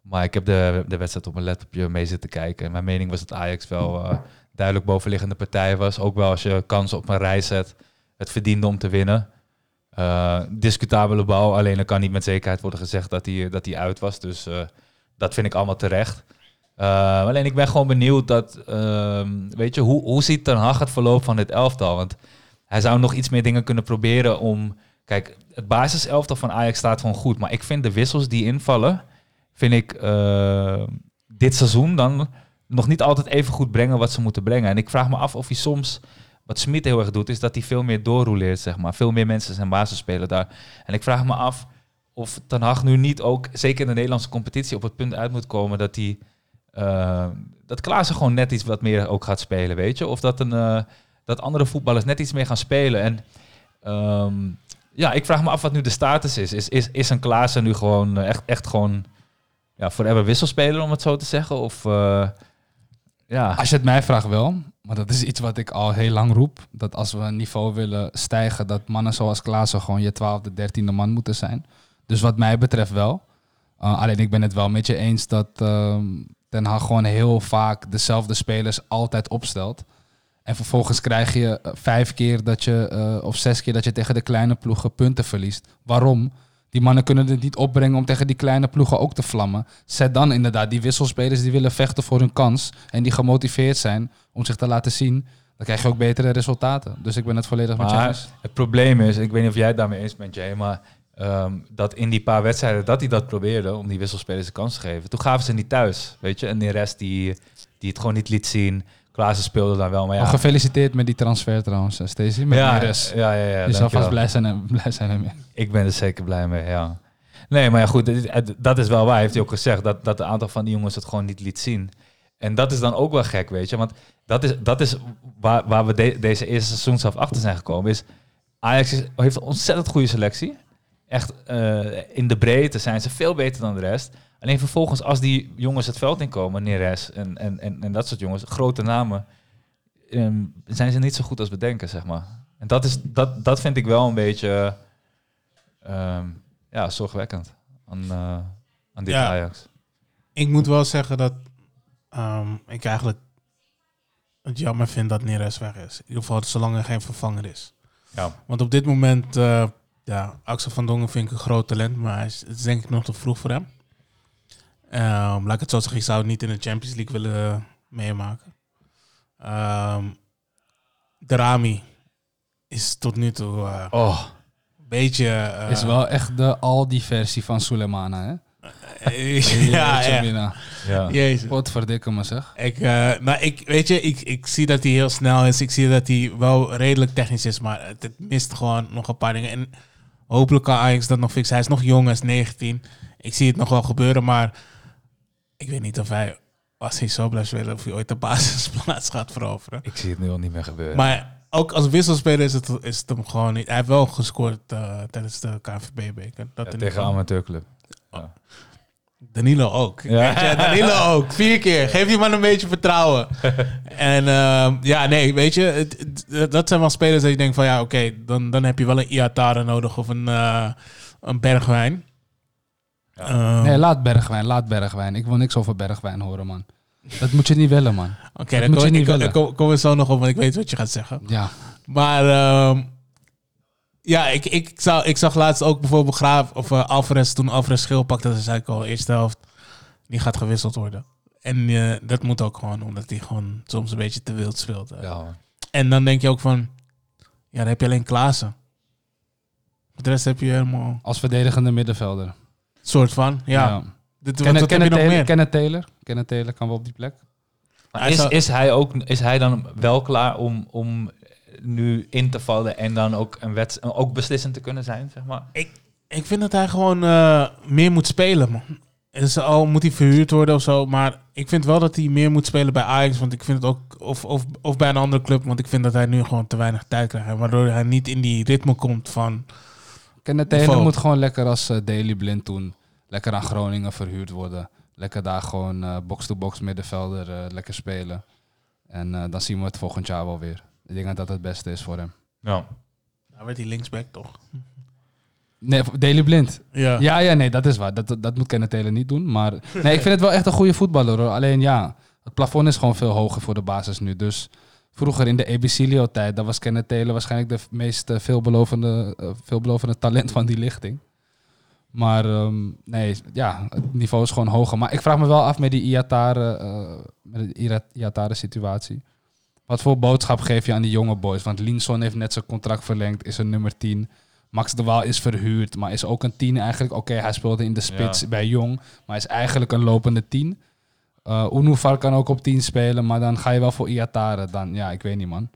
Maar ik heb de, de wedstrijd op mijn laptopje mee zitten kijken. En mijn mening was dat Ajax wel duidelijk bovenliggende partij was. Ook wel als je kansen op een rij zet. Het verdiende om te winnen. Eh, discutabele bal, alleen er kan niet met zekerheid worden gezegd dat hij dat uit was. Dus dat vind ik allemaal terecht. Eh, alleen ik ben gewoon benieuwd dat, ehm, weet je, hoe, hoe ziet Ten Hag het verloop van dit elftal? Want hij zou nog iets meer dingen kunnen proberen om... Kijk, het basiselftal van Ajax staat gewoon goed. Maar ik vind de wissels die invallen, vind ik eh, dit seizoen dan nog niet altijd even goed brengen wat ze moeten brengen. En ik vraag me af of hij soms, wat Smit heel erg doet, is dat hij veel meer doorroleert, zeg maar. Veel meer mensen zijn basis spelen daar. En ik vraag me af of Ten Hag nu niet ook, zeker in de Nederlandse competitie, op het punt uit moet komen dat hij... eh, dat Klaassen gewoon net iets wat meer ook gaat spelen, weet je? Of dat, een, eh, dat andere voetballers net iets meer gaan spelen. En ehm, ja, ik vraag me af wat nu de status is. Is, is, is een Klaassen nu gewoon eh, echt, echt gewoon ja, forever wisselspeler, om het zo te zeggen? Of eh, ja, Als je het mij vraagt wel, maar dat is iets wat ik al heel lang roep. Dat als we een niveau willen stijgen, dat mannen zoals Klaassen gewoon je twaalfde, dertiende man moeten zijn. Dus wat mij betreft wel. Alleen ik ben het wel met je eens dat ehm Ten Hag gewoon heel vaak dezelfde spelers altijd opstelt. En vervolgens krijg je eh, vijf keer dat je, eh, of zes keer dat je tegen de kleine ploegen punten verliest. Waarom? Die mannen kunnen het niet opbrengen om tegen die kleine ploegen ook te vlammen. Zet dan inderdaad die wisselspelers die willen vechten voor hun kans en die gemotiveerd zijn om zich te laten zien. Dan krijg je ook betere resultaten. Dus ik ben het volledig met je eens. het probleem is, ik weet niet of jij het daarmee eens bent, Jay, maar ehm, dat in die paar wedstrijden dat hij dat probeerde om die wisselspelers de kans te geven, toen gaven ze niet thuis, weet je. En de rest die, die het gewoon niet liet zien. Klaassen speelde dan wel, maar ja. Oh, gefeliciteerd met die transfer trouwens, eh, Stacey. Met ja, Neres. ja, ja, ja, je zal vast blij zijn, en, blij zijn ermee. Ik ben er zeker blij mee, ja. Nee, maar ja, goed, dat is wel waar. Heeft hij ook gezegd dat, dat een aantal van die jongens het gewoon niet liet zien. En dat is dan ook wel gek, weet je. Want dat is, dat is waar, waar we de- deze eerste seizoen zelf achter zijn gekomen. Is Ajax heeft een ontzettend goede selectie. Echt eh, in de breedte zijn ze veel beter dan de rest. Alleen vervolgens, als die jongens het veld inkomen, Neres en, en, en, en dat soort jongens, grote namen, ehm, zijn ze niet zo goed als we denken, zeg maar. En dat, is, dat, dat vind ik wel een beetje ehm, ja, zorgwekkend aan, eh, aan dit Ja. Ajax. Ik moet wel zeggen dat ehm, ik eigenlijk het jammer vind dat Neres weg is. In ieder geval zolang er geen vervanger is. Ja. Want op dit moment, eh, ja, Axel van Dongen vind ik een groot talent, maar hij is, het is denk ik nog te vroeg voor hem. Ehm, laat ik het zo zeggen, ik zou het niet in de Champions League willen eh, meemaken. Ehm Drami is tot nu toe eh, Oh, een beetje... eh, Is wel echt de Aldi-versie van Sulemana, hè? ja, ja. ja. ja. Jezus. Wat verdikke me zeg. Ik, eh, nou, ik, weet je, ik, ik zie dat hij heel snel is. Ik zie dat hij wel redelijk technisch is, maar het, het mist gewoon nog een paar dingen. En hopelijk kan Ajax dat nog fixen. Hij is nog jong, hij is 19. Ik zie het nog wel gebeuren, maar ik weet niet of hij, als hij zo blijft spelen, of hij ooit de basisplaats gaat veroveren. Ik zie het nu al niet meer gebeuren. Maar ook als wisselspeler is het, is het hem gewoon niet. Hij heeft wel gescoord eh, tijdens de Ja, in tegen ieder een amateurclub. Danilo ook. Ja. Weet je, Danilo ook. Vier keer. Geef die man een beetje vertrouwen. en ehm, ja, nee, weet je, het- het- dat zijn wel spelers dat je denkt van ja, oké, dan, dan heb je wel een Iatare nodig of een, eh, een Bergwijn. Ja. Ehm, Nee, laat Bergwijn, laat Bergwijn. Ik wil niks over Bergwijn horen, man. Dat moet je niet willen, man. Oké, dat moet kom, je niet ik, willen. kom, kom er zo nog op, want ik weet wat je gaat zeggen. Ja, Maar ehm, ja, ik, ik, zou, ik zag laatst ook bijvoorbeeld Graaf of eh, Alvarez toen Alvarez schil pakte, dat zei ik al, eerste helft, die gaat gewisseld worden. En eh, dat moet ook gewoon, omdat hij gewoon soms een beetje te wild speelt. Ja, En dan denk je ook van, ja, dan heb je alleen Klaassen. De rest heb je helemaal Als verdedigende middenvelder. soort van, ja. Dit, wat, Kenneth, wat heb je Kenneth, nog Taylor, meer? Kenneth Taylor. Kenneth Taylor kan wel op die plek. Maar is, is, hij ook, is hij dan wel klaar om, om nu in te vallen en dan ook, een wets, ook beslissend te kunnen zijn, zeg maar? Ik vind dat hij gewoon eh, meer moet spelen, man. Dus al moet hij verhuurd worden of zo. Maar ik vind wel dat hij meer moet spelen bij Ajax. Want ik vind het ook. Of, of, of bij een andere club. Want ik vind dat hij nu gewoon te weinig tijd krijgt. Waardoor hij niet in die ritme komt van. Kenneth Taylor moet gewoon lekker als eh, Daily Blind doen. Lekker aan Groningen verhuurd worden. Lekker daar gewoon eh, box-to-box middenvelder eh, lekker spelen. En eh, dan zien we het volgend jaar wel weer. Ik denk dat dat het beste is voor hem. Ja. Nou werd hij linksback toch? Nee, Daily Blind. Ja. Ja, ja, nee, dat is waar. Dat, dat, moet Kenneth Taylor niet doen. Maar nee, ik vind het wel echt een goede voetballer. Hoor. Alleen ja, het plafond is gewoon veel hoger voor de basis nu. Dus vroeger in de Ebicilio-tijd, dat was Kenneth Taylor waarschijnlijk de meest eh, veelbelovende, eh, veelbelovende talent van die lichting. Maar ehm, nee, ja, het niveau is gewoon hoger. Maar ik vraag me wel af met die eh, Wat voor boodschap geef je aan die jonge boys? Want Linson heeft net zijn contract verlengd, is een nummer 10. Max de Waal is verhuurd, maar is ook een 10 eigenlijk. Oké, hij speelde in de spits Ja. bij Jong, maar is eigenlijk een lopende 10. Uh, Unuvar kan ook op 10 spelen, maar dan ga je wel voor Iatare. Dan, ja, ik weet niet, man.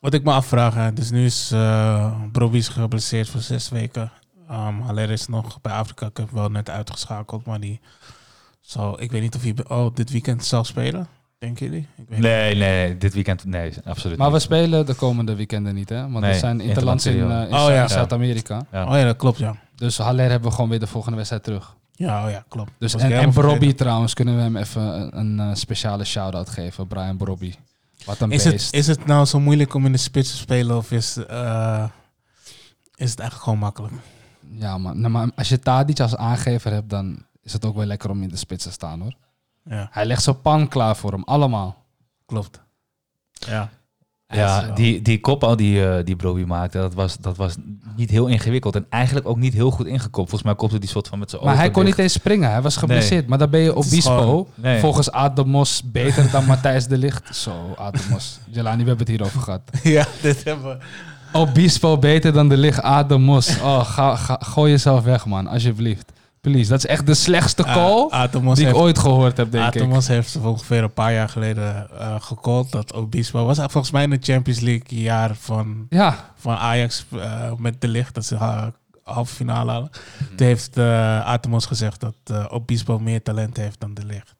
Wat ik me afvraag, hè, dus nu is uh, Brobbey is geblesseerd voor zes weken. Um, Haller is nog bij Afrika Cup wel net uitgeschakeld, maar die zal, ik weet niet of hij oh, dit weekend zal spelen. Denken jullie? Ik weet Nee, nee, nee, dit weekend, nee, absoluut Maar we spelen de komende weekenden niet, hè? Want Nee, er zijn interlands in, uh, in Oh, ja. Zuid-Amerika. Ja. Oh ja, dat klopt, ja. Dus Haller hebben we gewoon weer de volgende wedstrijd terug. Ja, oh ja, klopt. Dus Was en, en vergeten. trouwens, kunnen we hem even een, een eh, speciale shout-out geven. Brian Brobby. Wat een Is beest. het, is het nou zo moeilijk om in de spits te spelen of is, eh, is het eigenlijk gewoon makkelijk? Ja, maar, nou, maar als je Tadic als aangever hebt, dan is het ook wel lekker om in de spits te staan, hoor. Ja, Hij legt zijn pan klaar voor hem, allemaal. klopt. Ja. Ja, die, die kopbal die, eh die Broby maakte, dat was, dat was niet heel ingewikkeld. En eigenlijk ook niet heel goed ingekopt. Volgens mij kopte die soort van met zijn Maar hij kon niet eens springen, hij was geblesseerd. Maar dan ben je Obispo, gewoon- Nee. volgens Ademos, beter dan Matthijs de Ligt. Zo, Ademos. Jelani, we hebben het hierover gehad. ja, dit hebben we. Obispo beter dan de Ligt, Ademos. Oh, ga, ga, gooi jezelf weg, man, alsjeblieft. Dat is echt de slechtste call Ah, die ik heeft, ooit gehoord heb, denk ik. Atomos heeft ongeveer een paar jaar geleden eh gecallt dat Obispo was volgens mij in de Champions League jaar van, Ja, van Ajax eh, met de licht dat ze ha- halve finale halen. Mhm. Toen heeft eh Atomos gezegd dat eh, Obispo meer talent heeft dan de licht.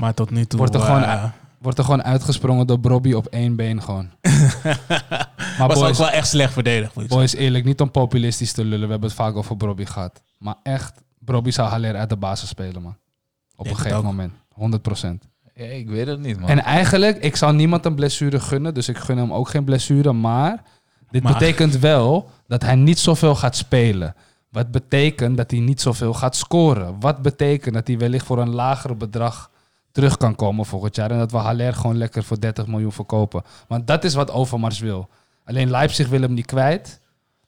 Maar tot nu toe. Wordt er eh, gewoon wordt er gewoon uitgesprongen door Brobby op één been gewoon. maar was ook wel echt slecht verdedigd. ik boys, eerlijk, niet om populistisch te lullen. We hebben het vaak over Brobby gehad. Maar echt, Brobby zou Haller uit de basis spelen, man. Op Denk een gegeven moment. 100%. Ja, ik weet het niet, man. En eigenlijk, ik zou niemand een blessure gunnen, dus ik gun hem ook geen blessure. Maar dit Maar- betekent wel dat hij niet zoveel gaat spelen. Wat betekent dat hij niet zoveel gaat scoren. Wat betekent dat hij wellicht voor een lager bedrag terug kan komen volgend jaar. En dat we Haller gewoon lekker voor 30 miljoen verkopen. Want dat is wat Overmars wil. Alleen Leipzig wil hem niet kwijt.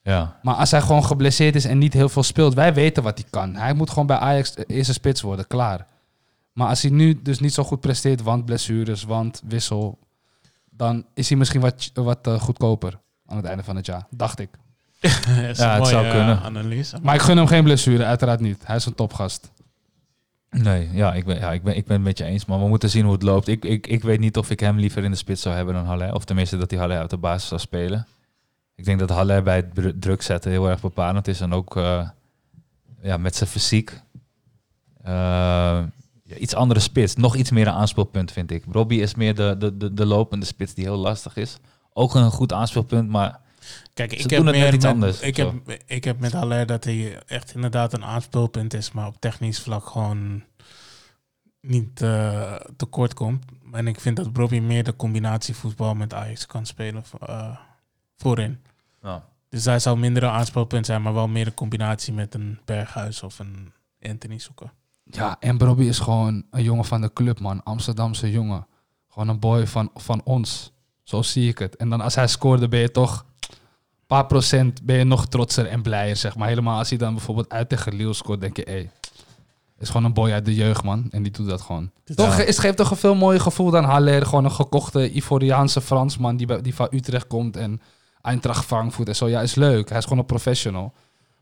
Ja. Maar als hij gewoon geblesseerd is en niet heel veel speelt, wij weten wat hij kan. Hij moet gewoon bij Ajax eerste spits worden, klaar. Maar als hij nu dus niet zo goed presteert, want blessures, want wissel, dan is hij misschien wat, wat eh, goedkoper aan het einde van het jaar, dacht ik. Ja, een het mooie, zou eh, kunnen. Analyse. Maar ik gun hem geen blessure, uiteraard niet. Hij is een topgast. Nee, ja, ik ben, ja ik, ben, ik ben het met je eens, maar we moeten zien hoe het loopt. Ik, ik, ik weet niet of ik hem liever in de spits zou hebben dan Haller. Of tenminste dat hij Haller uit de basis zou spelen. Ik denk dat Haller bij het dru- druk zetten heel erg bepalend is. En ook eh, ja, met zijn fysiek. eh, iets andere spits. Nog iets meer een aanspeelpunt, vind ik. Robbie is meer de, de, de, de lopende spits die heel lastig is. Ook een goed aanspeelpunt, maar Kijk, ik heb meer iets met, anders, Ik heb, ik heb met Haller dat hij echt inderdaad een aanspeelpunt is, maar op technisch vlak gewoon niet eh, tekort komt. En ik vind dat Bobby meer de combinatie voetbal met Ajax kan spelen eh, voorin. ja. Dus hij zou minder een aanspeelpunt zijn, maar wel meer een combinatie met een Berghuis of een Anthony zoeken. Ja, en Brobby is gewoon een jongen van de club, man. Amsterdamse jongen. Gewoon een boy van, van ons. Zo zie ik het. En dan als hij scoorde, ben je toch een paar procent ben je nog trotser en blijer, zeg maar. Helemaal als hij dan bijvoorbeeld uit tegen Lille scoort, denk je, hé, het Is gewoon een boy uit de jeugd, man. En die doet dat gewoon. Toch, het geeft toch een veel mooier gevoel dan Haller. Gewoon een gekochte Ivoriaanse Fransman die, bij- die van Utrecht komt en Eintracht Frankfurt en zo. Ja, is leuk. Hij is gewoon een professional.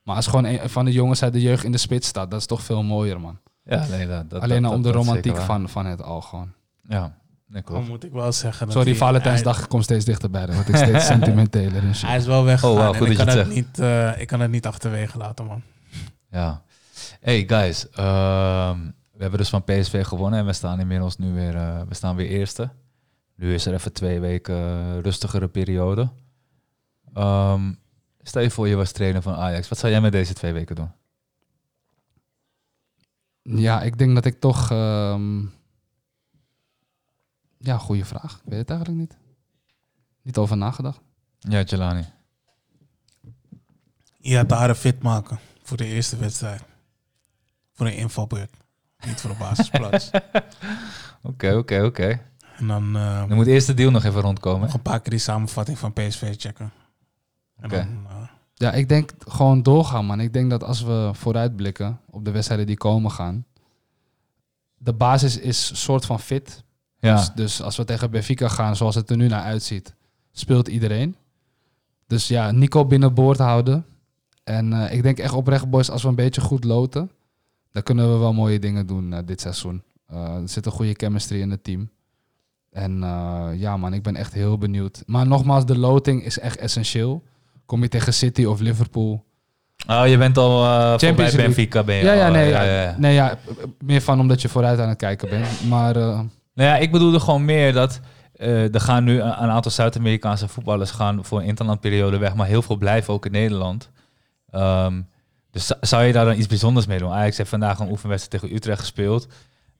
Maar als gewoon een van de jongens uit de jeugd in de spits staat, dat is toch veel mooier, man. Ja, nee, dat, dat, Alleen dat- al om de dat romantiek van, van het al gewoon. Ja, nee, Dan klopt. moet ik wel zeggen. dat Sorry, hij- Valentijnsdag komt steeds dichterbij. Dan word ik steeds sentimenteler en shit. Hij, is wel weggegaan. Oh, goed ik, dat kan het niet, eh, ik kan het niet achterwege laten, man. Ja. Hey guys, ehm, we hebben dus van PSV gewonnen en we staan inmiddels nu weer, eh, we staan weer eerste. Nu is er even twee weken eh, rustigere periode. Ehm, stel je voor je was trainer van Ajax. Wat zou jij met deze twee weken doen? Ja, ik denk dat ik toch... ehm, Ja, goede vraag. Ik weet het eigenlijk niet. Niet over nagedacht. Ja, Jelani. Ja, de haren fit maken voor de eerste wedstrijd. Voor een invalbeurt. Niet voor de basisplaats. Oké, oké, oké. en dan eh, Dan moet eerst de deal nog even rondkomen. nog een paar keer die samenvatting van PSV checken. Oké. eh, Ja, ik denk gewoon doorgaan, man. Ik denk dat als we vooruitblikken op de wedstrijden die komen gaan... De basis is soort van fit. Ja, Dus, dus als we tegen Benfica gaan, zoals het er nu naar uitziet, speelt iedereen. Dus ja, Nico binnenboord houden. En eh, ik denk echt oprecht, boys, als we een beetje goed loten, dan kunnen we wel mooie dingen doen eh, dit seizoen. Eh, er zit een goede chemistry in het team. En eh, ja, man, ik ben echt heel benieuwd. Maar nogmaals, de loting is echt essentieel. Kom je tegen City of Liverpool? Oh, je bent al uh, voorbij Champions League. Benfica, ben je Ja, ja, nee, ja, ja, nee, ja, meer van omdat je vooruit aan het kijken bent. Maar eh, Nou ja, ik bedoelde gewoon meer dat eh, er gaan nu een, een aantal Zuid-Amerikaanse voetballers gaan voor een interlandperiode weg, maar heel veel blijven ook in Nederland. Ehm, dus zou- je daar dan iets bijzonders mee doen? Ajax heeft vandaag een oefenwedstrijd tegen Utrecht gespeeld.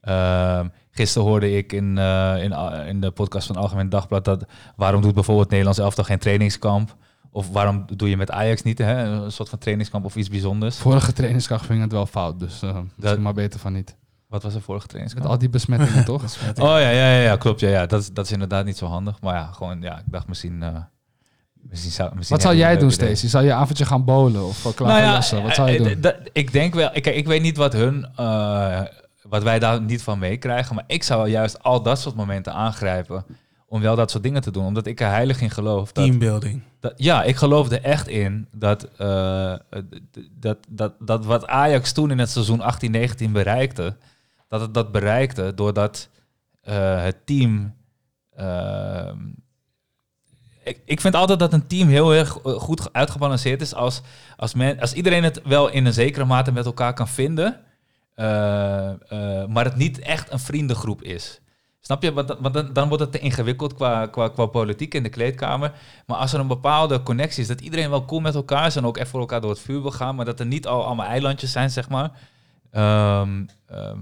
Ehm, gisteren hoorde ik in, eh, in, in de podcast van Algemeen Dagblad dat waarom doet bijvoorbeeld Nederlands elftal geen trainingskamp? Of waarom doe je met Ajax niet hè? een soort van trainingskamp of iets bijzonders? vorige trainingskracht ging het wel fout. Dus eh misschien maar beter van niet. Wat was de vorige Met trainingskamp? al die besmettingen, toch? Oh ja, ja, ja, ja klopt. Ja, ja. Dat, is, dat is inderdaad niet zo handig. Maar ja, gewoon, ja, ik dacht misschien. eh, misschien zou, misschien Wat zou je jij doen, idee. Stacey? Zou je avondje gaan bowlen of uh, Nou ja, klaverjassen? Wat zou je eh, doen? dat- ik denk wel. Ik, ik weet niet wat hun. eh, wat wij daar niet van meekrijgen. Maar ik zou juist al dat soort momenten aangrijpen. Om wel dat soort dingen te doen. Omdat ik er heilig in geloof. Dat, teambuilding. dat- ja, ik geloof er echt in dat, eh, dat, dat, dat wat Ajax toen in het seizoen 18-19 bereikte, dat het dat bereikte doordat eh, het team. ehm, ik, ik vind altijd dat een team heel erg eh, goed uitgebalanceerd is als, als, men, als iedereen het wel in een zekere mate met elkaar kan vinden, maar het niet echt een vriendengroep is. Snap je? Want, dan- dan, wordt het te ingewikkeld qua, qua, qua politiek in de kleedkamer. Maar als er een bepaalde connectie is, dat iedereen wel cool met elkaar is en ook echt voor elkaar door het vuur wil gaan, maar dat er niet al allemaal eilandjes zijn, zeg maar. Ehm, ehm,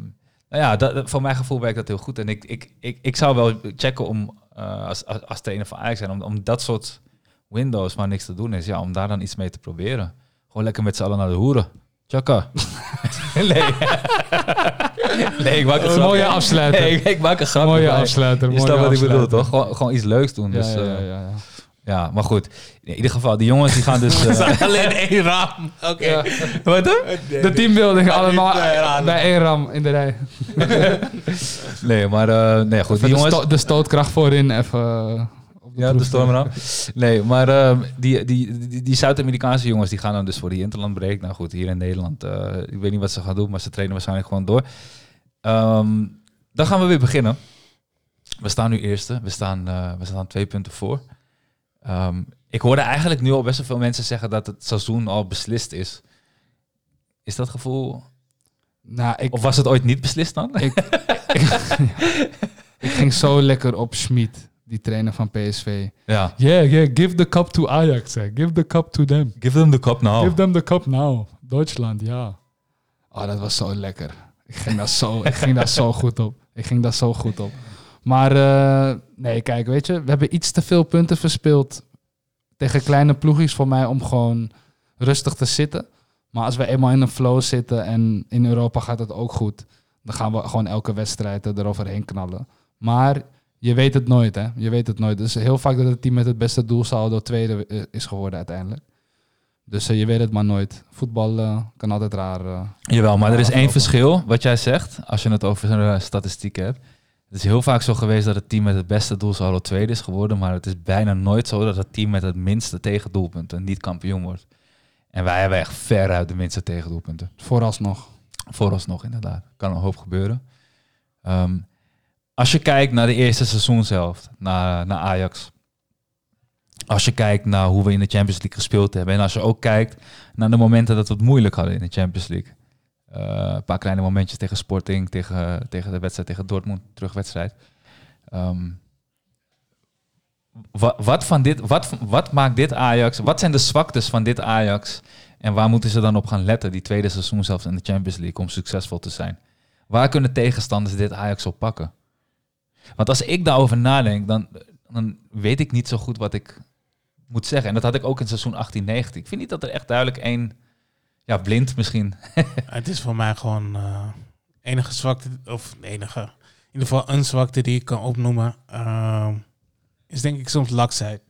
nou ja, dat, voor mijn gevoel werkt dat heel goed. En ik, ik, ik, ik zou wel checken om, eh, als, als, als trainer van Ajax zijn, om, om dat soort windows waar niks te doen is, ja, om daar dan iets mee te proberen. Gewoon lekker met z'n allen naar de hoeren. Tjaka. nee. nee, ik maak een grapje. mooie afsluiter. Nee, ik, ik maak een grapje. mooie maar afsluiter. Je mooie snapt wat ik bedoel, toch? Gewoon, gewoon iets leuks doen. Ja, Dus, ja, eh, ja, ja, ja. ja, maar goed. In ieder geval, die jongens die gaan dus... eh, Alleen één raam. Oké. wat dan? De teambuilding allemaal eh, bij één ram in de rij. Nee, maar uh, nee, goed. Die de, jongens... sto- de stootkracht voorin even uh, Ja, de proef storm Nee, maar ehm, die, die, die, die Zuid-Amerikaanse jongens die gaan dan dus voor die interlandbreak. Nou goed, hier in Nederland, eh, ik weet niet wat ze gaan doen, maar ze trainen waarschijnlijk gewoon door. Ehm, dan gaan we weer beginnen. We staan nu eerste. We staan, eh, we staan twee punten voor. Ehm, ik hoorde eigenlijk nu al best wel veel mensen zeggen dat het seizoen al beslist is. Is dat gevoel... Nou, ik, Of was het ooit niet beslist dan? ik, ik ging zo lekker op Schmid, die trainer van PSV. ja. Yeah, yeah, give the cup to Ajax. Hè. Give the cup to them. Give them the cup now. Give them the cup now. Duitsland, ja. Oh, dat was zo lekker. Ik ging daar zo, ik ging daar zo goed op. Ik ging daar zo goed op. Maar eh, nee, kijk, weet je, we hebben iets te veel punten verspeeld tegen kleine ploegjes voor mij om gewoon rustig te zitten. Maar als we eenmaal in een flow zitten en in Europa gaat het ook goed, dan gaan we gewoon elke wedstrijd eroverheen knallen. Maar je weet het nooit, hè? Je weet het nooit. Dus heel vaak dat het team met het beste doelsaldo tweede eh, is geworden uiteindelijk. Dus eh, je weet het maar nooit. Voetbal eh, kan altijd raar. Jawel, maar er is één verschil, wat jij zegt, als je het over statistieken hebt. Het is heel vaak zo geweest dat het team met het beste doelsaldo tweede is geworden, maar het is bijna nooit zo dat het team met het minste tegendoelpunten niet kampioen wordt. En wij hebben echt veruit de minste tegendoelpunten. vooralsnog. Vooralsnog inderdaad. Kan een hoop gebeuren. Ehm, als je kijkt naar de eerste seizoenshelft, naar, naar Ajax. Als je kijkt naar hoe we in de Champions League gespeeld hebben. En als je ook kijkt naar de momenten dat we het moeilijk hadden in de Champions League. Eh, een paar kleine momentjes tegen Sporting, tegen, tegen de wedstrijd tegen Dortmund, terugwedstrijd. Ehm, wat, van dit, wat, wat maakt dit Ajax? Wat zijn de zwaktes van dit Ajax? En waar moeten ze dan op gaan letten, die tweede seizoen zelfs in de Champions League, om succesvol te zijn? Waar kunnen tegenstanders dit Ajax op pakken? Want als ik daarover nadenk, dan, dan weet ik niet zo goed wat ik moet zeggen. En dat had ik ook in seizoen 18, 19. Ik vind niet dat er echt duidelijk één, ja, blind misschien. Het is voor mij gewoon eh, enige zwakte, of enige, in ieder geval een zwakte die ik kan opnoemen, ehm, is denk ik soms laksheid.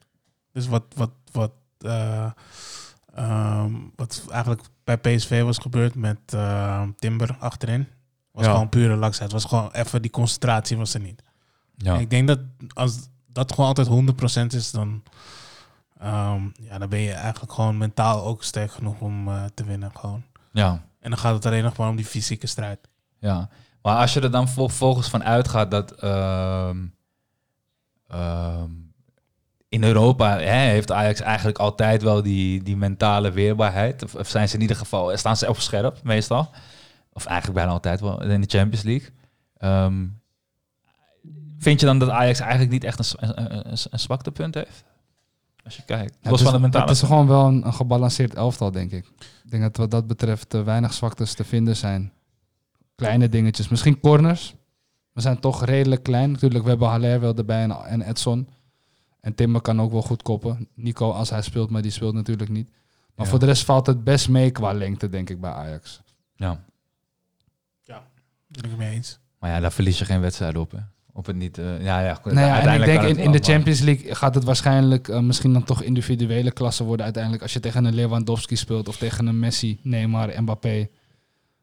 Dus wat, wat, wat, eh, ehm, wat eigenlijk bij PSV was gebeurd met eh, Timber achterin, was Ja. gewoon pure laksheid. Was gewoon even die concentratie was er niet. Ja, Ik denk dat als dat gewoon altijd 100% is, dan, ehm, ja, dan ben je eigenlijk gewoon mentaal ook sterk genoeg om eh, te winnen. Gewoon. ja, En dan gaat het alleen nog maar om die fysieke strijd. ja. Maar als je er dan vervolgens van uitgaat dat ehm, ehm, in Europa hè, heeft Ajax eigenlijk altijd wel die, die mentale weerbaarheid. Of, of zijn ze in ieder geval, staan ze op scherp meestal. Of eigenlijk bijna altijd wel in de Champions League. Ehm, vind je dan dat Ajax eigenlijk niet echt een, een, een, een zwaktepunt heeft? Als je kijkt. Ja, Los het, van is, de mentale. het is gewoon wel een, een gebalanceerd elftal, denk ik. Ik denk dat wat dat betreft eh, weinig zwaktes te vinden zijn. Kleine dingetjes. Misschien corners. We zijn toch redelijk klein. Natuurlijk, we hebben Haller wel erbij en, en Edson. En Timber kan ook wel goed koppen. Nico, als hij speelt, maar die speelt natuurlijk niet. Maar Ja. voor de rest valt het best mee qua lengte, denk ik, bij Ajax. Ja. Ben ik mee eens. Maar ja, daar verlies je geen wedstrijd op. Hè? Op het niet. eh, ja, ja, Nou ja, en ik denk in, de Champions League gaat het waarschijnlijk eh, misschien dan toch individuele klassen worden uiteindelijk. Als je tegen een Lewandowski speelt of tegen een Messi, Neymar, Mbappé,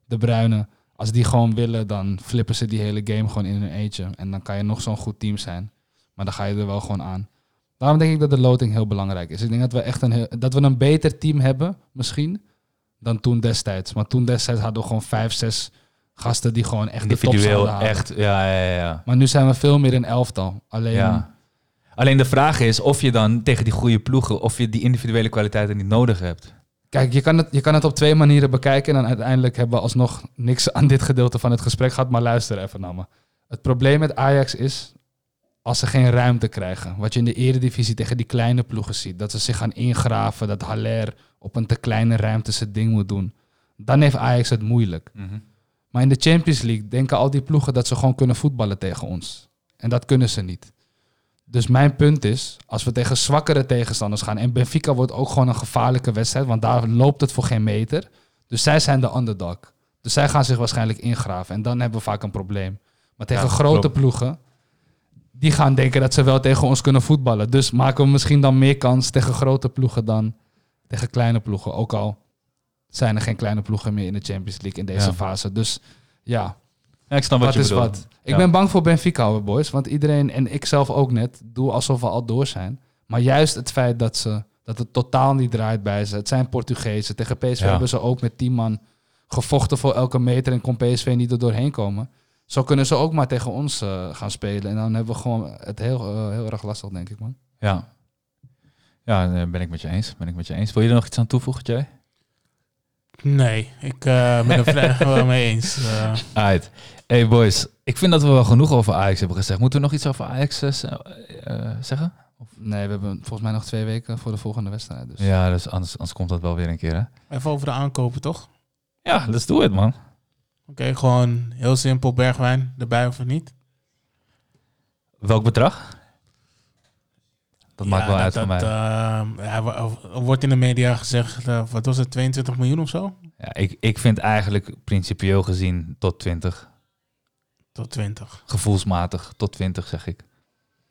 De Bruyne. Als die gewoon willen, dan flippen ze die hele game gewoon in hun eentje. En dan kan je nog zo'n goed team zijn. Maar dan ga je er wel gewoon aan. Daarom denk ik dat de loting heel belangrijk is. Ik denk dat we echt een, heel- dat we een beter team hebben, misschien, dan toen destijds. Maar toen destijds hadden we gewoon vijf, zes gasten die gewoon echt de top Individueel halen. echt. Ja, ja, ja. Maar nu zijn we veel meer een elftal. Alleen, Ja. Alleen de vraag is of je dan tegen die goede ploegen, of je die individuele kwaliteiten niet nodig hebt. Kijk, je kan, het, je kan het op twee manieren bekijken. En dan uiteindelijk hebben we alsnog niks aan dit gedeelte van het gesprek gehad. Maar luister even naar me. Het probleem met Ajax is als ze geen ruimte krijgen. Wat je in de eredivisie tegen die kleine ploegen ziet. Dat ze zich gaan ingraven. Dat Haller op een te kleine ruimte zijn ding moet doen. Dan heeft Ajax het moeilijk. Maar in de Champions League denken al die ploegen dat ze gewoon kunnen voetballen tegen ons. En dat kunnen ze niet. Dus mijn punt is, als we tegen zwakkere tegenstanders gaan... en Benfica wordt ook gewoon een gevaarlijke wedstrijd... want daar loopt het voor geen meter. Dus zij zijn de underdog. Dus zij gaan zich waarschijnlijk ingraven. En dan hebben we vaak een probleem. Maar tegen Ja, grote klopt. ploegen... die gaan denken dat ze wel tegen ons kunnen voetballen. Dus maken we misschien dan meer kans tegen grote ploegen... dan tegen kleine ploegen. Ook al zijn er geen kleine ploegen meer in de Champions League in deze Ja. fase. Dus ja, Ja, ik snap wat, wat je is bedoelt. wat. Ik Ja. ben bang voor Benfica, hoor, boys. Want iedereen, en ik zelf ook net, doe alsof we al door zijn. Maar juist het feit dat, ze, dat het totaal niet draait bij ze. Het zijn Portugezen. Tegen PSV Ja. hebben ze ook met 10 man gevochten voor elke meter... en kon PSV niet er doorheen komen. Zo kunnen ze ook maar tegen ons eh, gaan spelen. En dan hebben we gewoon het heel, eh, heel erg lastig, denk ik, man. Ja. Ja, eh, ben ik met je eens. Ben ik met je eens. Wil je er nog iets aan toevoegen, Jay? Nee, ik eh, ben er vrij wel mee eens. Uit. Hey boys, ik vind dat we wel genoeg over Ajax hebben gezegd. Moeten we nog iets over Ajax eh, zeggen? Nee, we hebben volgens mij nog twee weken voor de volgende wedstrijd. Dus. Ja, dus anders, anders komt dat wel weer een keer, hè? even over de aankopen, toch? Ja, let's do it, man. Oké, gewoon heel simpel, bergwijn erbij of niet? Welk bedrag? Dat maakt wel uit voor mij. eh, ja, er wordt in de media gezegd, eh, wat was het, 22 miljoen of zo? Ja, ik, ik vind eigenlijk principieel gezien tot 20. Tot 20. Gevoelsmatig tot 20, zeg ik.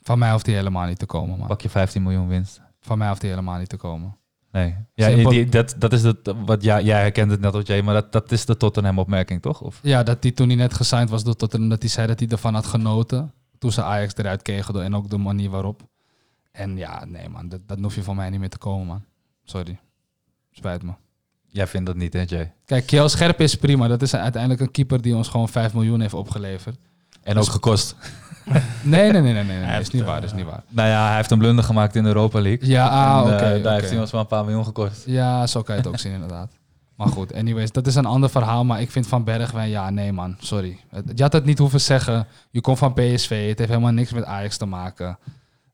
Van mij hoeft hij helemaal niet te komen, man. Pak je 15 miljoen winst. Van mij hoeft hij helemaal niet te komen. Nee. Ja, Simpel. die, dat, dat is het, wat ja, jij herkent het net als jij, maar dat, dat is de Tottenham-opmerking, toch? Of? Ja, dat hij toen hij net gesigned was door Tottenham, dat hij zei dat hij ervan had genoten. Toen ze Ajax eruit kegelden en ook de manier waarop. En ja, nee man, dat, dat hoef je van mij niet meer te komen man. Sorry. Spijt me. Jij vindt dat niet, hè, Jay? Kijk, Kjell Scherp is prima. Dat is uiteindelijk een keeper die ons gewoon 5 miljoen heeft opgeleverd. En Dus- ook gekost. Nee, nee, nee, nee, nee, nee. Hij Dat is niet eh, waar, dat is niet waar. Nou ja, hij heeft een blunder gemaakt in de Europa League. Ja, ah, oké. eh, daar heeft hij ons wel een paar miljoen gekost. Ja, zo kan je het ook zien inderdaad. Maar goed, anyways, dat is een ander verhaal. Maar ik vind Van Bergwijn, ja, nee man, sorry. Het- Je had het niet hoeven zeggen. Je komt van PSV, het heeft helemaal niks met Ajax te maken.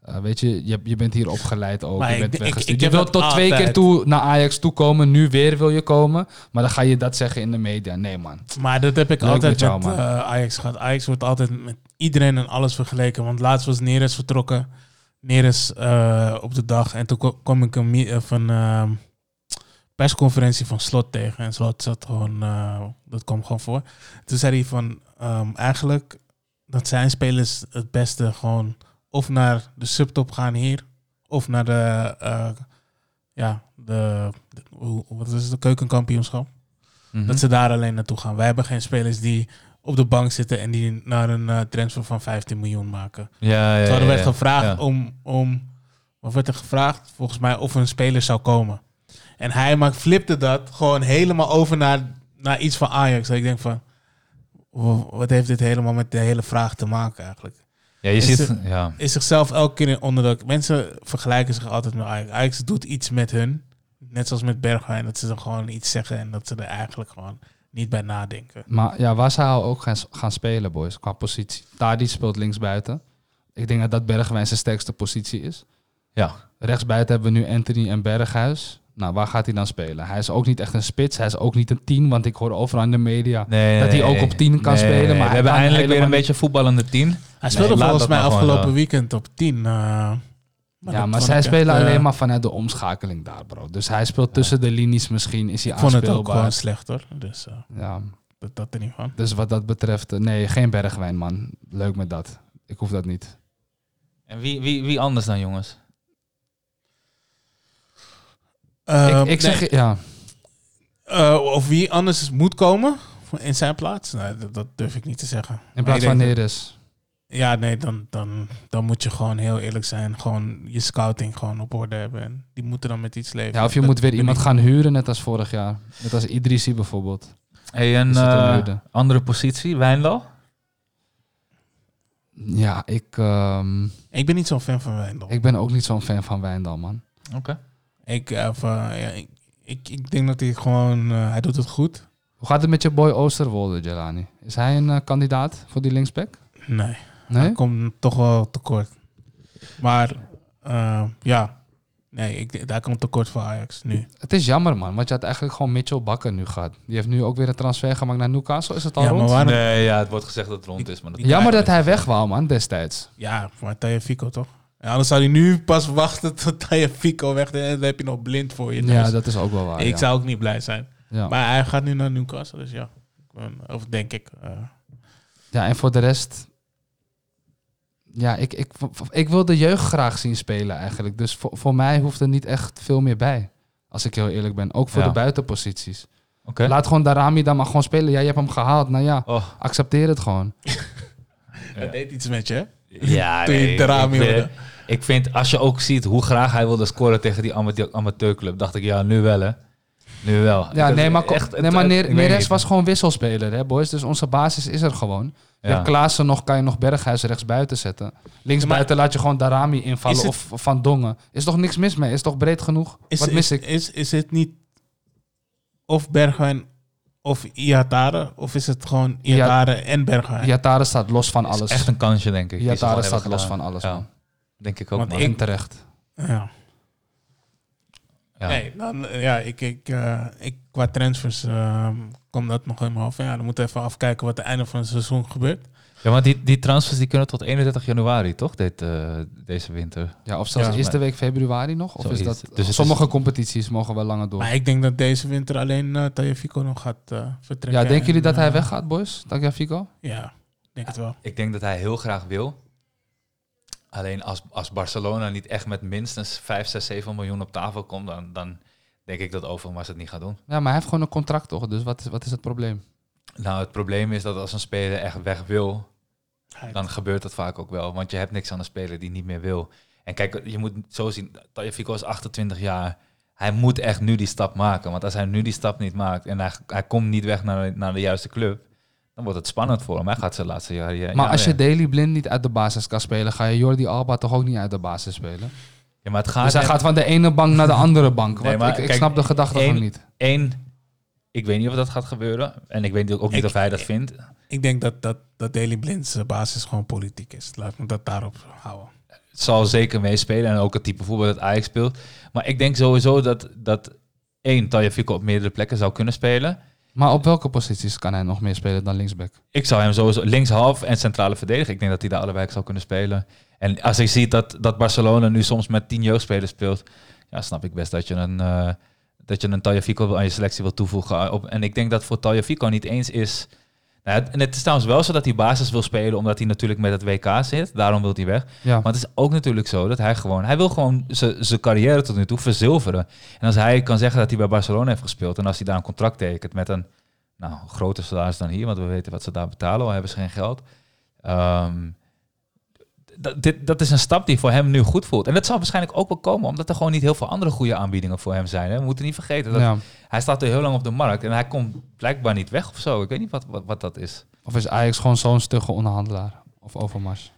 Eh, weet je, je, je bent hier opgeleid ook. Maar je ik- bent ik- ik wilt dat tot twee keer toe naar Ajax toe komen. Nu weer wil je komen. Maar dan ga je dat zeggen in de media. Nee man. Maar dat heb ik Leuk altijd met jou, met man. eh, Ajax gehad. Ajax wordt altijd met iedereen en alles vergeleken. Want laatst was Neres vertrokken. Neres eh, op de dag. En toen kwam ik een, een ehm, persconferentie van Slot tegen. En Slot zat gewoon... dat kwam gewoon voor. Toen zei hij van... ehm, eigenlijk dat zijn spelers het beste gewoon... Of naar de subtop gaan hier. Of naar de... eh, ja, de... wat is het? De keukenkampioenschap. Mhm. Dat ze daar alleen naartoe gaan. Wij hebben geen spelers die op de bank zitten en die naar een eh, transfer van 15 miljoen maken. Ja, ja, Toen ja, werd ja. gevraagd Ja. om, om, wat werd er gevraagd? Volgens mij of een speler zou komen. En hij maakt, flipte dat gewoon helemaal over naar, naar iets van Ajax. Dat ik denk van, wa- wat heeft dit helemaal met de hele vraag te maken eigenlijk? Ja, je Is ziet... Ja. Is zichzelf elke keer onder de... Mensen vergelijken zich altijd met Ajax. Ajax doet iets met hun. Net zoals met Bergwijn. Dat ze dan gewoon iets zeggen en dat ze er eigenlijk gewoon niet bij nadenken. Maar ja, waar zou hij ook gaan, gaan spelen, boys, qua positie? Tadic speelt linksbuiten. Ik denk dat dat Bergwijn zijn sterkste positie is. ja. Rechtsbuiten hebben we nu Anthony en Berghuis. Nou, waar gaat hij dan spelen? Hij is ook niet echt een spits. Hij is ook niet een 10, want ik hoor overal in de media Nee, dat hij ook op 10 kan nee, spelen. nee. Maar we hebben eindelijk weer een beetje voetballende tien. Hij speelde volgens mij afgelopen weekend op 10. eh, maar ja, maar zij spelen echt, eh, alleen maar vanuit de omschakeling daar, bro. Dus hij speelt tussen de linies misschien, is hij Ik vond het ook gewoon slecht hoor. Dus eh, ja, dat, dat er niet van. dus wat dat betreft, nee, geen Bergwijn, man. Leuk met dat. Ik hoef dat niet. En wie, wie, wie anders dan, jongens? Eh, ik ik zeg, nee, ja, eh, of wie anders moet komen in zijn plaats? Nee, dat, dat durf ik niet te zeggen. in plaats van Neres. Ja, nee, dan, dan, dan moet je gewoon heel eerlijk zijn. Gewoon je scouting gewoon op orde hebben. En die moeten dan met iets leven. Ja, of je Dat moet weer iemand ik- gaan huren, net als vorig jaar. Net als Idrissi bijvoorbeeld. Hey, een eh, andere positie, Wijndal? Ja, ik, ehm, Ik ben niet zo'n fan van Wijndal. ik ben ook niet zo'n fan van Wijndal, man. Oké. Ik, eh, ja, ik, ik, ik denk dat hij gewoon... eh, hij doet het goed. Hoe gaat het met je boy Oosterwolde, Jelani? Is hij een kandidaat voor die linksback? Nee, Nee? hij komt toch wel tekort. Maar eh, ja, nee, ik, daar komt tekort voor Ajax nu. Het is jammer, man. Want je had eigenlijk gewoon Mitchell Bakker nu gehad. Die heeft nu ook weer een transfer gemaakt naar Newcastle. Is het al Ja, rond? maar waarom? Nee, ja, het wordt gezegd dat het rond is, maar dat Jammer dat hij weg wou, man, destijds. Ja, voor Fico toch? En anders zou hij nu pas wachten tot Fico weg is. En dan heb je nog blind voor je. Ja, dat is ook wel waar. ik ja. zou ook niet blij zijn. Ja. Maar hij gaat nu naar Newcastle, dus ja. Ik ben- Of denk ik. eh, ja, en voor de rest... Ja, ik, ik, ik wil de jeugd graag zien spelen eigenlijk. Dus voor, voor mij hoeft er niet echt veel meer bij. Als ik heel eerlijk ben. Ook voor Ja. de buitenposities. Oké. Laat gewoon Darami dan maar gewoon spelen. Ja, je hebt hem gehaald. Nou ja, Oh, accepteer het gewoon. Dat deed iets met je, hè? ja, Toen je nee, Darami ik, vind- ik vind, als je ook ziet hoe graag hij wilde scoren tegen die amateur, amateurclub, dacht ik, ja, nu wel, hè. Nu wel. Ja, nee, maar, echt, nee, maar Neres was gewoon wisselspeler, hè, boys. Dus onze basis is er gewoon. Je Ja. hebt Klaassen nog, kan je nog Berghuis rechts buiten zetten. Links buiten laat je gewoon Darami invallen het- of Van Dongen. Is toch niks mis mee? Is toch breed genoeg? Is, Wat is, mis ik? Is, is het niet of Bergwijn of Iatare? Of is het gewoon Iatare en Bergwijn? Iatare staat los van is alles. echt een kansje, denk ik. Iatare staat los van alles, Ja, man. denk ik ook, Want man. ik- terecht. Ja. Ja. Nee, dan, eh, ja, ik, ik, eh, ik, qua transfers ehm kwam dat nog helemaal af. Ja, dan moeten we even afkijken wat het einde van het seizoen gebeurt. Ja, maar die, die transfers die kunnen tot 31 januari, toch? Dit, eh, deze winter. Ja, of zelfs Ja. eerste week februari nog? Of is dat... Dus sommige competities mogen wel langer door. Maar ik denk dat deze winter alleen uh, Tajafico nog gaat eh, vertrekken. Ja, denken jullie En, dat hij weggaat, boys? Tagliafico? Ja, ik denk het wel. Ik denk dat hij heel graag wil. Alleen als, als Barcelona niet echt met minstens 5, 6, 7 miljoen op tafel komt, dan, dan denk ik dat Overmars het niet gaat doen. Ja, maar hij heeft gewoon een contract toch? Dus wat is, wat is het probleem? Nou, het probleem is dat als een speler echt weg wil, dan gebeurt dat vaak ook wel. Want je hebt niks aan een speler die niet meer wil. En kijk, je moet zo zien, Tagliafico is 28 jaar. Hij moet echt nu die stap maken. Want als hij nu die stap niet maakt en hij, hij komt niet weg naar, naar de juiste club, dan wordt het spannend voor hem. Hij gaat zijn laatste jaar... ja, Maar ja, als je ja. Daily Blind niet uit de basis kan spelen, ga je Jordi Alba toch ook niet uit de basis spelen? Ja, maar het gaat... Dus hij gaat van de ene bank naar de andere bank. Nee, maar ik, ik kijk, snap de gedachte één- gewoon niet. Eén, ik weet niet of dat gaat gebeuren. En ik weet ook niet Ik- of hij dat vindt. Ik denk dat, dat, dat Daily Blind's basis gewoon politiek is. Laat me dat daarop houden. Het zal zeker meespelen. En ook het type voetbal dat Ajax speelt. Maar ik denk sowieso dat, dat één, Tagliafico op meerdere plekken zou kunnen spelen. Maar op welke posities kan hij nog meer spelen dan linksback? Ik zou hem sowieso linkshalf en centrale verdediger. Ik denk dat hij daar allebei zou kunnen spelen. En als ik zie dat, dat Barcelona nu soms met tien jeugdspelers speelt, ja, snap ik best dat je een, eh dat je een aan je selectie wil toevoegen. En ik denk dat voor Tagliafico niet eens is. Nou, ja, en het is trouwens wel zo dat hij basis wil spelen, omdat hij natuurlijk met het WK zit. Daarom wil hij weg. Ja. Maar het is ook natuurlijk zo dat hij gewoon, hij wil gewoon zijn zijn carrière tot nu toe verzilveren. En als hij kan zeggen dat hij bij Barcelona heeft gespeeld en als hij daar een contract tekent met een nou, groter salaris dan hier, want we weten wat ze daar betalen, al hebben ze geen geld. Ehm, dat, dit, dat is een stap die voor hem nu goed voelt. En dat zal waarschijnlijk ook wel komen, omdat er gewoon niet heel veel andere goede aanbiedingen voor hem zijn. Hè? We moeten niet vergeten dat Ja. hij staat er heel lang op de markt en hij komt blijkbaar niet weg of zo. Ik weet niet wat, wat, wat dat is. Of is Ajax gewoon zo'n stugge onderhandelaar? Of Overmars?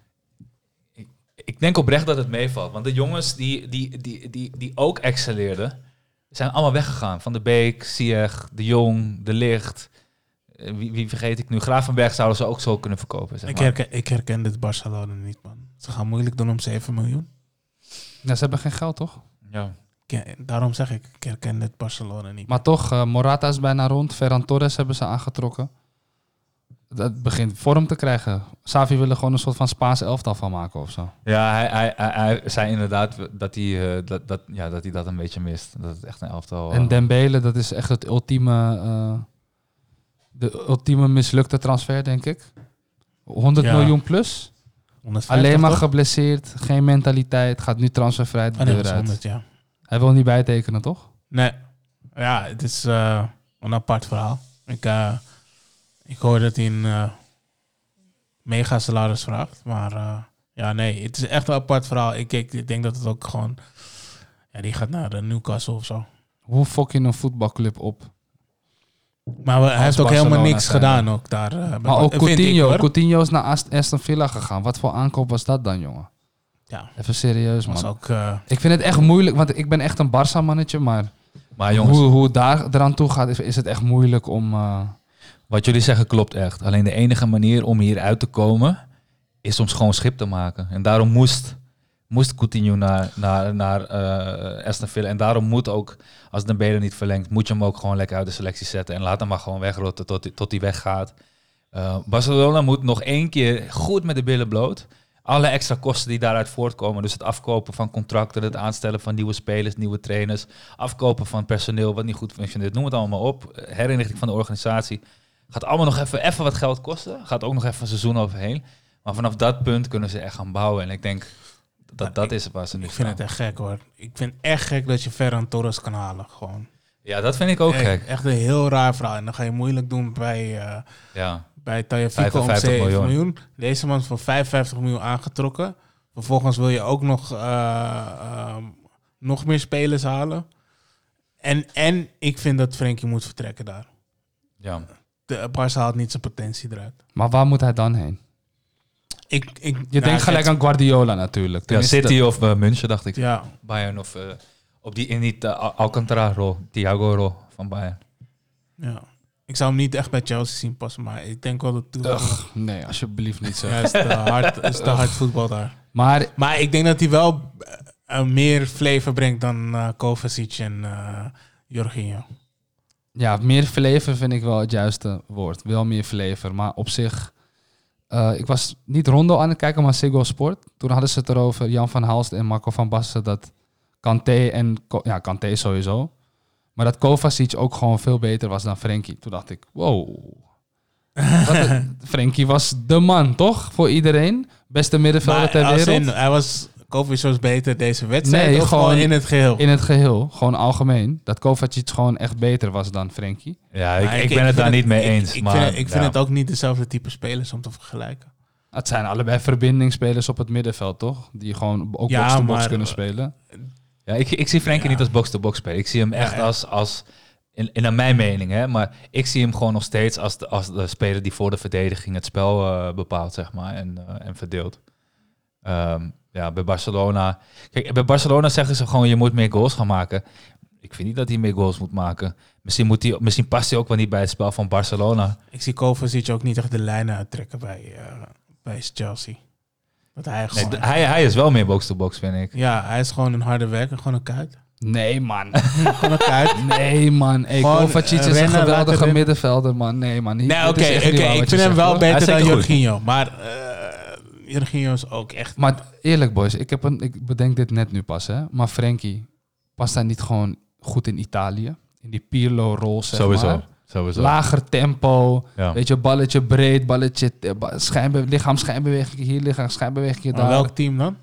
Ik denk oprecht dat het meevalt. Want de jongens die, die, die, die, die ook excelleerden, zijn allemaal weggegaan. Van de Beek, Sieg, De Jong, De Licht. Eh, Wie, wie vergeet ik nu? Gravenberg zouden ze ook zo kunnen verkopen. Zeg Ik, maar. herken, ik herken dit Barcelona niet, man. Ze gaan moeilijk doen om 7 miljoen. Ja, ze hebben geen geld, toch? Ja. Daarom zeg ik, ik herken dit Barcelona niet. Maar toch, eh, Morata is bijna rond. Ferran Torres hebben ze aangetrokken. Dat begint vorm te krijgen. Savi wil er gewoon een soort van Spaans elftal van maken of zo. Ja, hij, hij, hij, hij zei inderdaad dat hij, eh, dat, dat, ja, dat hij dat een beetje mist. Dat het echt een elftal... eh, En Dembele, dat is echt het ultieme, eh, de ultieme mislukte transfer, denk ik. 100 Ja. miljoen plus. 150 Alleen maar toch? geblesseerd, geen mentaliteit, gaat nu transfervrij de Ah, nee, deur uit. 100, ja. Hij wil niet bijtekenen, toch? Nee. Ja, het is eh, een apart verhaal. Ik, eh, ik hoor dat hij een eh, mega salaris vraagt. Maar ja, nee, het is echt een apart verhaal. Ik, ik, ik denk dat het ook gewoon... Ja, die gaat naar de Newcastle of zo. Hoe fok je een voetbalclub op? Maar we- hij heeft ook Barcelona helemaal niks zijn, gedaan ook daar. eh, bij- Maar ook vind ik, Coutinho. hoor. Coutinho is naar Ast- Aston Villa gegaan. Wat voor aankoop was dat dan, jongen? Ja, Even serieus, was man. ook... eh, Ik vind het echt moeilijk, want ik ben echt een Barça-mannetje, maar Maar jongens, hoe, hoe het daar eraan toe gaat, is, is het echt moeilijk om... eh, wat jullie zeggen klopt echt. Alleen de enige manier om hier uit te komen, is om gewoon schip te maken. En daarom moest, moest Coutinho naar, naar, naar eh Aston Villa. En daarom moet ook, als Dembele niet verlengt, moet je hem ook gewoon lekker uit de selectie zetten. En laat hem maar gewoon wegrotten tot, tot hij weggaat. Eh, Barcelona moet nog één keer goed met de billen bloot. Alle extra kosten die daaruit voortkomen. Dus het afkopen van contracten, het aanstellen van nieuwe spelers, nieuwe trainers. Afkopen van personeel wat niet goed functioneert. Noem het allemaal op. Herinrichting van de organisatie. Gaat allemaal nog even, even wat geld kosten. Gaat ook nog even een seizoen overheen. Maar vanaf dat punt kunnen ze echt gaan bouwen. En ik denk dat dat is waar ze nu ik vind staan. het echt gek hoor. Ik vind echt gek dat je Ferran Torres kan halen. Gewoon. Ja, dat vind ik ook echt, gek. Echt een heel raar verhaal. En dan ga je moeilijk doen bij... eh, Ja. bij Tagliafico om 55 7 miljoen. miljoen. Deze man is voor 55 miljoen aangetrokken. Vervolgens wil je ook nog, eh, ehm, nog meer spelers halen. En, en ik vind dat Frenkie moet vertrekken daar. ja. De Barca haalt niet zijn potentie eruit. maar waar moet hij dan heen? Ik, ik, Je denkt gelijk aan Guardiola natuurlijk. ja City of uh, München, dacht ik. Ja, Bayern of... eh, op die, in die uh, Alcantara-rol. Thiago-rol van Bayern. ja. Ik zou hem niet echt bij Chelsea zien passen, maar ik denk wel dat... Ugh, nee, alsjeblieft niet zo. Ja, is te hard, is te hard voetbal daar. Maar Maar ik denk dat hij wel eh, meer flavor brengt dan eh Kovacic en eh Jorginho. ja, meer flavor vind ik wel het juiste woord. Wel meer flavor, maar op zich... eh, ik was niet Rondo aan het kijken, maar Ziggo Sport. Toen hadden ze het erover, Jan van Halst en Marco van Basten, dat Kanté en... Ja, Kanté sowieso. Maar dat Kovacic ook gewoon veel beter was dan Frenkie. Toen dacht ik, wow. Frenkie was de man, toch? Voor iedereen. Beste middenvelder ter wereld. in, hij was, Kovacic was beter deze wedstrijd Nee, of gewoon, gewoon in het geheel? In het geheel, gewoon algemeen. Dat Kovacic gewoon echt beter was dan Frenkie. Ja, ik, ik ben het daar niet mee ik- eens. Ik, maar, vind, ik vind het ook niet dezelfde type spelers om te vergelijken. Het zijn allebei verbindingsspelers op het middenveld, toch? Die gewoon ook Ja, box-to-box maar- kunnen spelen. Ja, ik, ik zie Frenkie Ja. niet als box-to-box spelen. Ik zie hem echt ja. als, als in, in naar mijn mening, hè, maar ik zie hem gewoon nog steeds als de, als de speler die voor de verdediging het spel eh, bepaalt, zeg maar, en, eh, en verdeelt. Ehm, ja, bij Barcelona. Kijk, bij Barcelona zeggen ze gewoon: je moet meer goals gaan maken. Ik vind niet dat hij meer goals moet maken. Misschien, moet hij, misschien past hij ook wel niet bij het spel van Barcelona. Ik zie Kovacic ook niet echt de lijnen uittrekken bij, eh, bij Chelsea. Dat hij Nee, gewoon... hij, hij is wel meer box-to-box, vind ik. ja, hij is gewoon een harde werker, gewoon een kuit. Nee, man. gewoon een kuit. Nee, man. Hey, Gewoon, Kovacic eh, is een geweldige middenvelder, man. Nee, man. Hier- Nee, oké, waar ik vind hem wel beter dan. Jorginho. Maar eh Is ook echt... Maar eerlijk, boys. Ik, heb een, ik bedenk dit net nu pas, hè. Maar Frenkie, past hij niet gewoon goed in Italië? In die Pirlo-rol, zeg Sowieso. maar. Sowieso. Lager tempo. Ja. Weet je, balletje breed, balletje... eh, Schijnbe lichaam schijnbeweging hier, lichaam schijnbeweging Maar daar. welk team dan?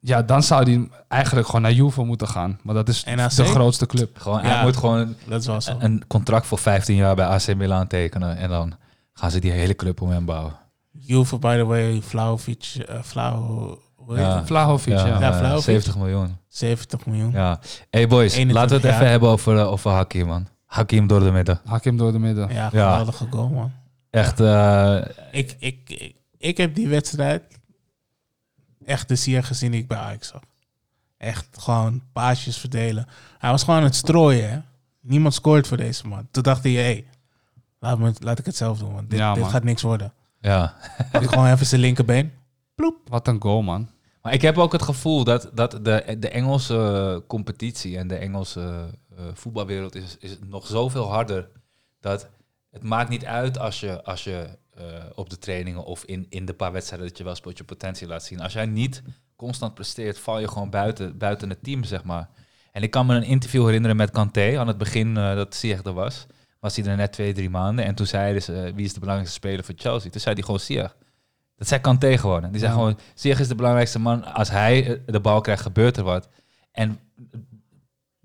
Ja, dan zou hij eigenlijk gewoon naar Juve moeten gaan. Maar dat is NAC? de grootste club. Gewoon, Ja. Hij moet gewoon een contract voor 15 jaar bij AC Milan tekenen. En dan gaan ze die hele club om hem bouwen. Juve, by the way, Vlaovic, eh Vlau, Ja. het? Vlahovic, ja. Ja, eh, Vlahovic. 70 miljoen. 70 miljoen. Ja. Hey boys, 21 laten we het jaar. even hebben over, eh, over Hakim, man. Hakim door de midden. Hakim door de midden. Ja, geweldige goal, man. Echt, eh, Ik, ik, ik, ik heb die wedstrijd echt de sier gezien die ik bij Ajax zag. Echt gewoon paasjes verdelen. Hij was gewoon aan het strooien, hè. Niemand scoort voor deze man. Toen dacht hij, hé, hey, laat, me, laat ik het zelf doen, want dit, Ja, dit gaat niks worden. Ja. Gewoon even zijn linkerbeen. Wat een goal, man. Maar ik heb ook het gevoel dat, dat de, de Engelse competitie en de Engelse eh, voetbalwereld is, is nog zoveel harder. Dat het maakt niet uit als je, als je eh, op de trainingen of in, in de paar wedstrijden dat je wel speelt je potentie laat zien. Als jij niet constant presteert, val je gewoon buiten, buiten het team, zeg maar. En ik kan me een interview herinneren met Kanté aan het begin eh, dat Ziyech er was. Was hij er net twee, drie maanden. En toen zeiden ze, wie is de belangrijkste speler voor Chelsea? Toen zei hij gewoon Ziyech. Dat zei Kanté gewoon. En Die zei Ja. gewoon, Ziyech is de belangrijkste man. Als hij eh, de bal krijgt, gebeurt er wat. En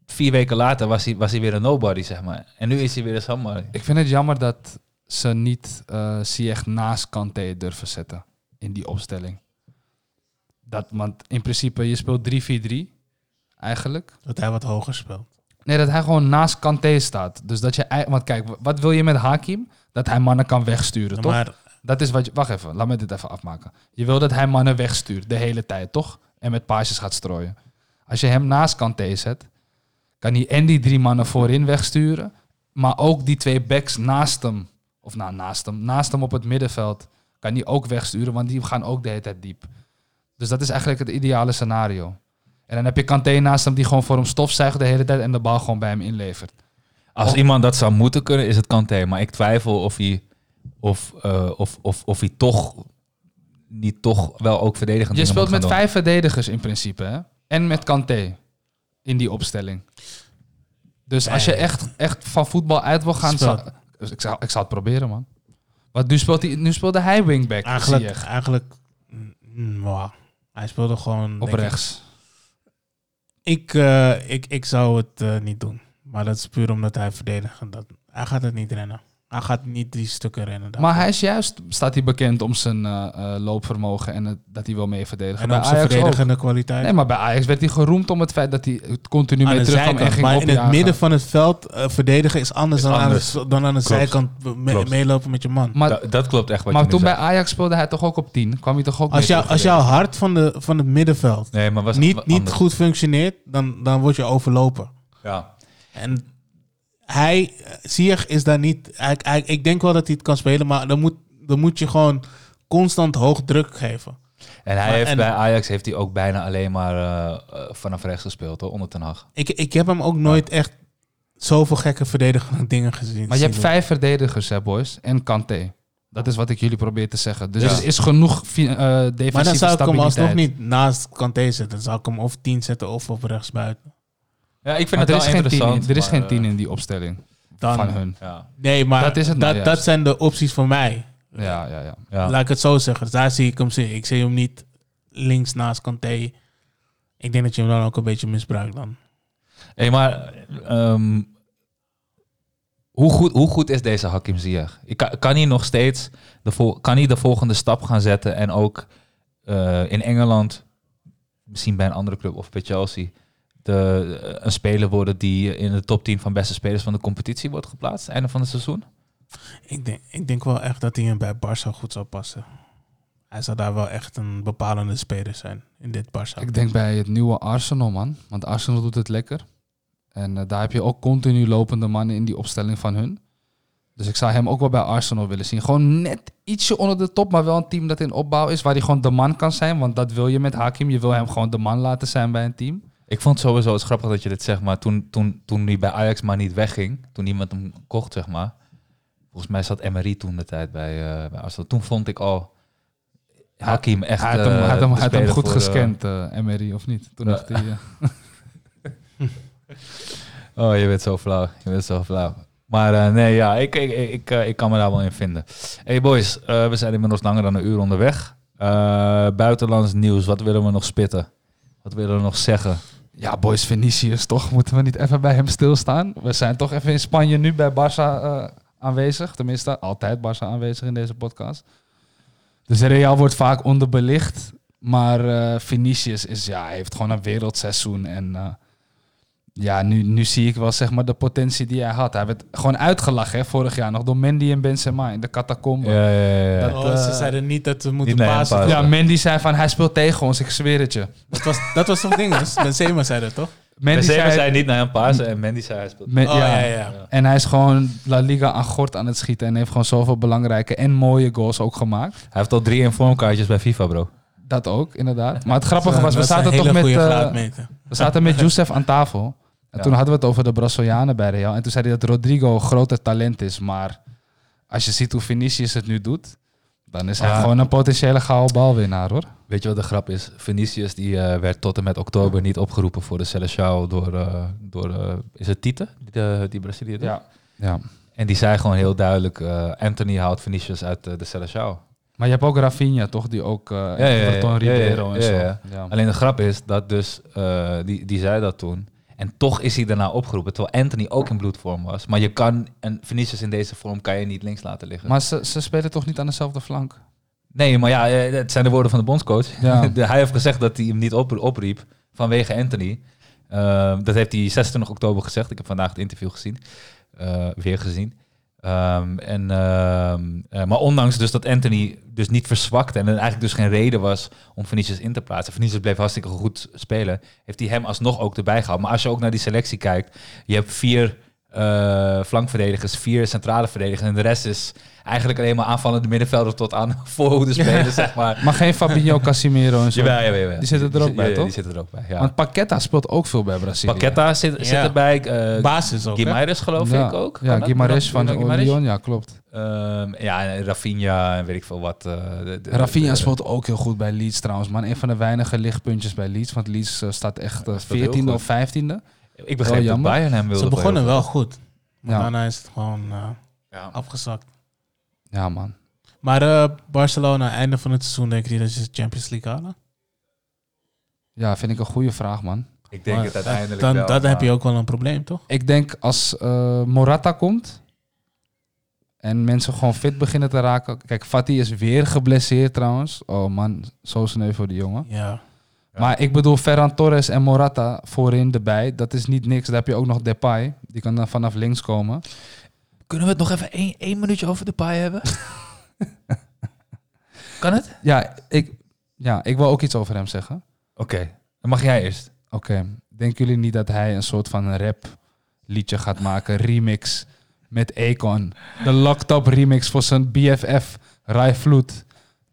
vier weken later was hij, was hij weer een nobody, zeg maar. En nu is hij weer een somebody. Ik vind het jammer dat ze niet eh Ziyech naast Kanté durven zetten in die opstelling. Dat, want in principe, je speelt 3-4-3 eigenlijk. Dat hij wat hoger speelt. Nee, dat hij gewoon naast Kanté staat. Dus dat je... Want kijk, wat wil je met Hakim? Dat hij mannen kan wegsturen, toch? Maar Dat is wat je... Wacht even, laat me dit even afmaken. Je wil dat hij mannen wegstuurt de hele tijd, toch? En met paasjes gaat strooien. Als je hem naast Kanté zet, kan hij en die drie mannen voorin wegsturen, maar ook die twee backs naast hem, of nou naast hem, naast hem op het middenveld, kan hij ook wegsturen, want die gaan ook de hele tijd diep. Dus dat is eigenlijk het ideale scenario. En dan heb je Kanté naast hem die gewoon voor hem stofzuigt de hele tijd en de bal gewoon bij hem inlevert. Als iemand dat zou moeten kunnen, is het Kanté. Maar ik twijfel of hij, of, eh, of, of, of hij toch niet toch wel ook verdedigend Je speelt met vijf verdedigers in principe, hè? En met Kanté in die opstelling. Dus als je echt, echt van voetbal uit wil gaan, zou, dus ik, zou, ik zou het proberen, man. Want nu, speelt hij, nu speelde hij wingback, eigenlijk, eigenlijk mm, wauw. hij speelde gewoon... op ik- rechts. Ik, eh, ik, ik zou het eh, niet doen. Maar dat is puur omdat hij verdedigt. Dat, hij gaat het niet rennen. Hij gaat niet die stukken rennen. Maar hij is juist, staat hij bekend om zijn eh, eh, loopvermogen en het, dat hij wel mee verdedigen. en bij ook zijn Ajax ook. verdedigende kwaliteit. Nee, maar bij Ajax werd hij geroemd om het feit dat hij het continu aan mee de terugkwam en ging Maar in het midden van het veld eh, verdedigen is anders, Is dan, anders. Aan de, dan aan de Klopt. zijkant me- meelopen met je man. Maar, Dat, dat klopt echt wat maar je toen bij. Ajax speelde hij toch ook op 10? Kwam hij toch ook Als, mee jou, terug als jouw hart van, de, van het middenveld Nee, maar was niet, niet goed functioneert, dan, dan word je overlopen. Ja. En hij, Ziyech is daar niet... Hij, hij- ik denk wel dat hij het kan spelen, maar dan moet, dan moet je gewoon constant hoog druk geven. En hij Maar- heeft en- bij Ajax heeft hij ook bijna alleen maar eh, eh, vanaf rechts gespeeld, hoor, onder Ten Hag. Ik, ik heb hem ook nooit echt zoveel gekke verdedigende dingen gezien. Maar je hebt vijf verdedigers, hè, boys. En Kanté. Dat is wat ik jullie probeer te zeggen. Dus Ja. er is genoeg fi- eh defensieve Maar dan zou ik hem alsnog niet naast Kanté zetten. Dan zou ik hem of 10 zetten of op rechts buiten. Ja, ik vind Maar het er wel is, geen tien, in- er is maar, geen tien eh, in die opstelling Dan, van hun. Ja. Nee, maar Dat is het nou dat, dat zijn de opties voor mij. Ja, ja, ja. Ja. Laat ik het zo zeggen. Daar zie ik hem zitten. Ik zie hem niet links naast Kanté. Ik denk dat je hem dan ook een beetje misbruikt dan. Hey, maar ehm, hoe, goed, hoe goed is deze Hakim Ziyech? Ik Kan, kan hij nog steeds de, vol- kan hij de volgende stap gaan zetten en ook eh, in Engeland, misschien bij een andere club of bij Chelsea, de, eh, een speler worden die in de top 10 van beste spelers van de competitie wordt geplaatst, einde van het seizoen? Ik denk, ik denk wel echt dat hij hem bij Barça goed zou passen. Hij zou daar wel echt een bepalende speler zijn in dit Barça. Ik denk bij het nieuwe Arsenal, man. Want Arsenal doet het lekker. En eh, daar heb je ook continu lopende mannen in die opstelling van hun. Dus ik zou hem ook wel bij Arsenal willen zien. Gewoon net ietsje onder de top, maar wel een team dat in opbouw is. Waar hij gewoon de man kan zijn. Want dat wil je met Hakim. Je wil hem gewoon de man laten zijn bij een team. Ik vond het sowieso het grappig dat je dit zegt, maar toen, toen, toen hij bij Ajax maar niet wegging, toen iemand hem kocht, zeg maar. Volgens mij zat Emery toen de tijd bij, eh bij Arsenal. Toen vond ik al Hakim echt hij had hem, eh, had hem, had hem goed voor, eh, gescand, eh Emery, of niet? Toen dacht hij... Oh, je bent zo flauw. Je bent zo flauw. Maar nee, ja, ik, ik, ik, ik, ik kan me daar wel in vinden. Hey boys, we zijn inmiddels langer dan een uur onderweg. Buitenlands nieuws, wat willen we nog spitten? Wat willen we nog zeggen? Ja, boys, Vinicius, toch? Moeten we niet even bij hem stilstaan? We zijn toch even in Spanje nu bij Barça eh, aanwezig. Tenminste, altijd Barça aanwezig in deze podcast. Dus Real wordt vaak onderbelicht. Maar eh Vinicius is, ja, heeft gewoon een wereldseizoen. En eh, ja, nu, nu zie ik wel zeg maar de potentie die hij had. Hij werd gewoon uitgelachen hè, vorig jaar nog door Mendy en Benzema in de catacombe. Ja, ja, ja, ja. Dat- oh, eh, ze zeiden niet dat we moeten pasen. Ja, Mendy zei van hij speelt tegen ons, ik zweer het je. Dat was, dat was toch ding? Dus Benzema zei dat toch? Mendy Benzema zei, zei niet naar hem pasen en Mendy zei hij speelt. Men- Oh, ja, ja, ja. En hij is gewoon La Liga aan gort aan het schieten. En heeft gewoon zoveel belangrijke en mooie goals ook gemaakt. Hij heeft al drie informkaartjes bij FIFA, bro. Dat ook, inderdaad. Maar het grappige was, we zaten toch hele met, goede eh, graadmeter. we zaten met Youssef aan tafel. En Ja. toen hadden we het over de Brazilianen bij Real. En toen zei hij dat Rodrigo een groter talent is. Maar als je ziet hoe Vinicius het nu doet... dan is hij gewoon een potentiële gouden balwinnaar, hoor. Weet je wat de grap is? Vinicius die, eh, werd tot en met oktober niet opgeroepen voor de Seleção door, eh, door eh, is het Tite, die, die Brazilië doet? ja. En die zei gewoon heel duidelijk, eh, Anthony haalt Vinicius uit de Seleção. Maar je hebt ook Rafinha, toch? Die ook... eh ja, ja, Everton, ja, ja, Ribeiro ja, en zo. ja, ja. Ja. Alleen de grap is dat dus, eh, die, die zei dat toen. En toch is hij daarna opgeroepen, terwijl Anthony ook in bloedvorm was. Maar je kan, en Vinicius in deze vorm kan je niet links laten liggen. Maar ze, ze spelen toch niet aan dezelfde flank? nee, maar ja, eh, het zijn de woorden van de bondscoach. Ja. Hij heeft gezegd dat hij hem niet op, opriep vanwege Anthony. Eh, dat heeft hij 26 oktober gezegd. Ik heb vandaag het interview gezien. eh, weer gezien. Ehm, en, ehm, eh, maar ondanks dus dat Anthony dus niet verzwakte en er eigenlijk dus geen reden was om Vinicius in te plaatsen. Vinicius bleef hartstikke goed spelen. Heeft hij hem alsnog ook erbij gehaald. Maar als je ook naar die selectie kijkt, je hebt vier eh, flankverdedigers, vier centrale verdedigers en de rest is eigenlijk alleen maar aanvallende middenvelder tot aan voorhoede spelen, zeg maar. Maar geen Fabinho, Casimiro en zo. Jawel, jawel, jawel. Die zitten er ook bij, ja, toch? Die zitten er ook bij, ja. Want Paqueta speelt ook veel bij Brazilië. Paqueta zit, zit Ja. erbij. eh Basis ook? Guimarães geloof ja. ik ook. Kan Ja? Guimarães van? Lyon, ja, klopt. Ehm, ja, en Rafinha en weet ik veel wat. eh, de- de- Rafinha de- speelt ook heel goed bij Leeds trouwens, man. Een van de weinige lichtpuntjes bij Leeds. Want Leeds staat echt eh, speelt heel 14e goed. of 15e. Ik begreep dat. Bayern hem wilde. Ze begonnen wel goed. Maar Ja. daarna is het gewoon eh, Ja. afgezakt. Ja, man. Maar eh, Barcelona, einde van het seizoen, denk je dat ze de Champions League halen? Ja, vind ik een goede vraag, man. Ik denk Maar het uiteindelijk Dan, wel. dan heb je ook wel een probleem, toch? Ik denk als eh, Morata komt en mensen gewoon fit beginnen te raken. Kijk, Fatih is weer geblesseerd trouwens. Oh man, zo sneu voor die jongen. Ja. Ja. Maar ik bedoel, Ferran Torres en Morata voorin erbij. Dat is niet niks. Daar heb je ook nog Depay. Die kan dan vanaf links komen. Kunnen we het nog even één, één minuutje over de paai hebben? kan het? Ja ik, ja, ik wil ook iets over hem zeggen. Oké, dan mag jij eerst. Oké, denken jullie niet dat hij een soort van rap liedje gaat maken, remix met Akon? De Locked Up remix voor zijn BFF, Rai Vloed.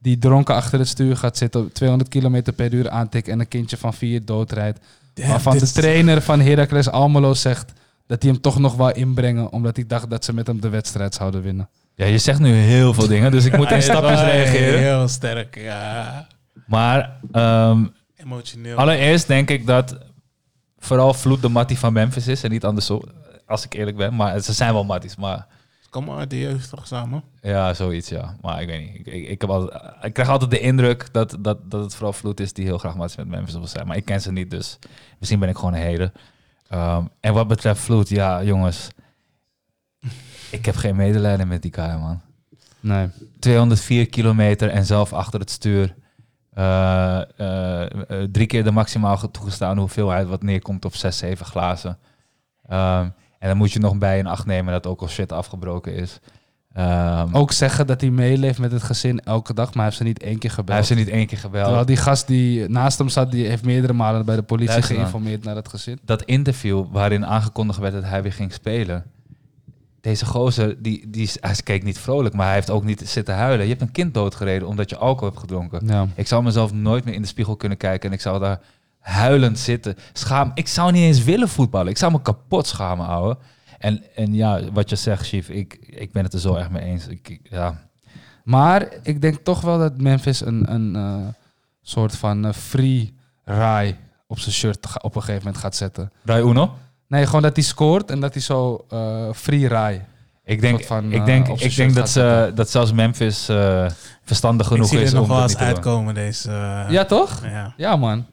Die dronken achter het stuur gaat zitten, 200 km per uur aantikt en een kindje van vier doodrijdt. Waarvan de is- trainer van Heracles Almelo zegt dat hij hem toch nog wil inbrengen, omdat hij dacht dat ze met hem de wedstrijd zouden winnen. Ja, je zegt nu heel veel dingen, dus ik moet in stapjes reageren. Heel sterk, ja. Maar ehm, Emotioneel. allereerst denk ik dat vooral Vloed de Mattie van Memphis is en niet andersom. Als ik eerlijk ben, maar ze zijn wel Matties, maar Kom uit de jeugd toch samen? Ja, zoiets, ja. Maar ik weet niet. Ik, ik, ik, heb altijd, ik krijg altijd de indruk dat, dat, dat het vooral Vloed is die heel graag match met Memphis wil zijn. Maar ik ken ze niet, dus misschien ben ik gewoon een heder. Ehm, en wat betreft Vloed, ja, jongens. Ik heb geen medelijden met die guy, man. Nee. 204 kilometer en zelf achter het stuur. Eh, eh, eh, drie keer de maximaal toegestaande hoeveelheid wat neerkomt op 6, 7 glazen. Ehm, en dan moet je nog bij in acht nemen dat ook al shit afgebroken is. Ehm, Ook zeggen dat hij meeleeft met het gezin elke dag, maar hij heeft ze niet één keer gebeld. hij heeft ze niet één keer gebeld. Terwijl die gast die naast hem zat, die heeft meerdere malen bij de politie Luister geïnformeerd naar het gezin. dat interview waarin aangekondigd werd dat hij weer ging spelen. Deze gozer, die, die, hij keek niet vrolijk, maar hij heeft ook niet zitten huilen. Je hebt een kind doodgereden omdat je alcohol hebt gedronken. Ja. Ik zou mezelf nooit meer in de spiegel kunnen kijken en ik zou daar huilend zitten. Schaam. Ik zou niet eens willen voetballen. Ik zou me kapot schamen, ouwe. En, en ja, wat je zegt, Chief, ik, ik ben het er zo erg mee eens. Ik, ik- ja. Maar ik denk toch wel dat Memphis een, een eh, soort van eh, free rye op zijn shirt op een gegeven moment gaat zetten. Rai Uno? Nee, gewoon dat hij scoort en dat hij zo eh, free rye. Ik denk, van, ik denk, ik denk dat, ze, dat zelfs Memphis eh, verstandig Ik genoeg zie is dit nog om wel eens uitkomen, deze... ja, toch? ja. Ja, man.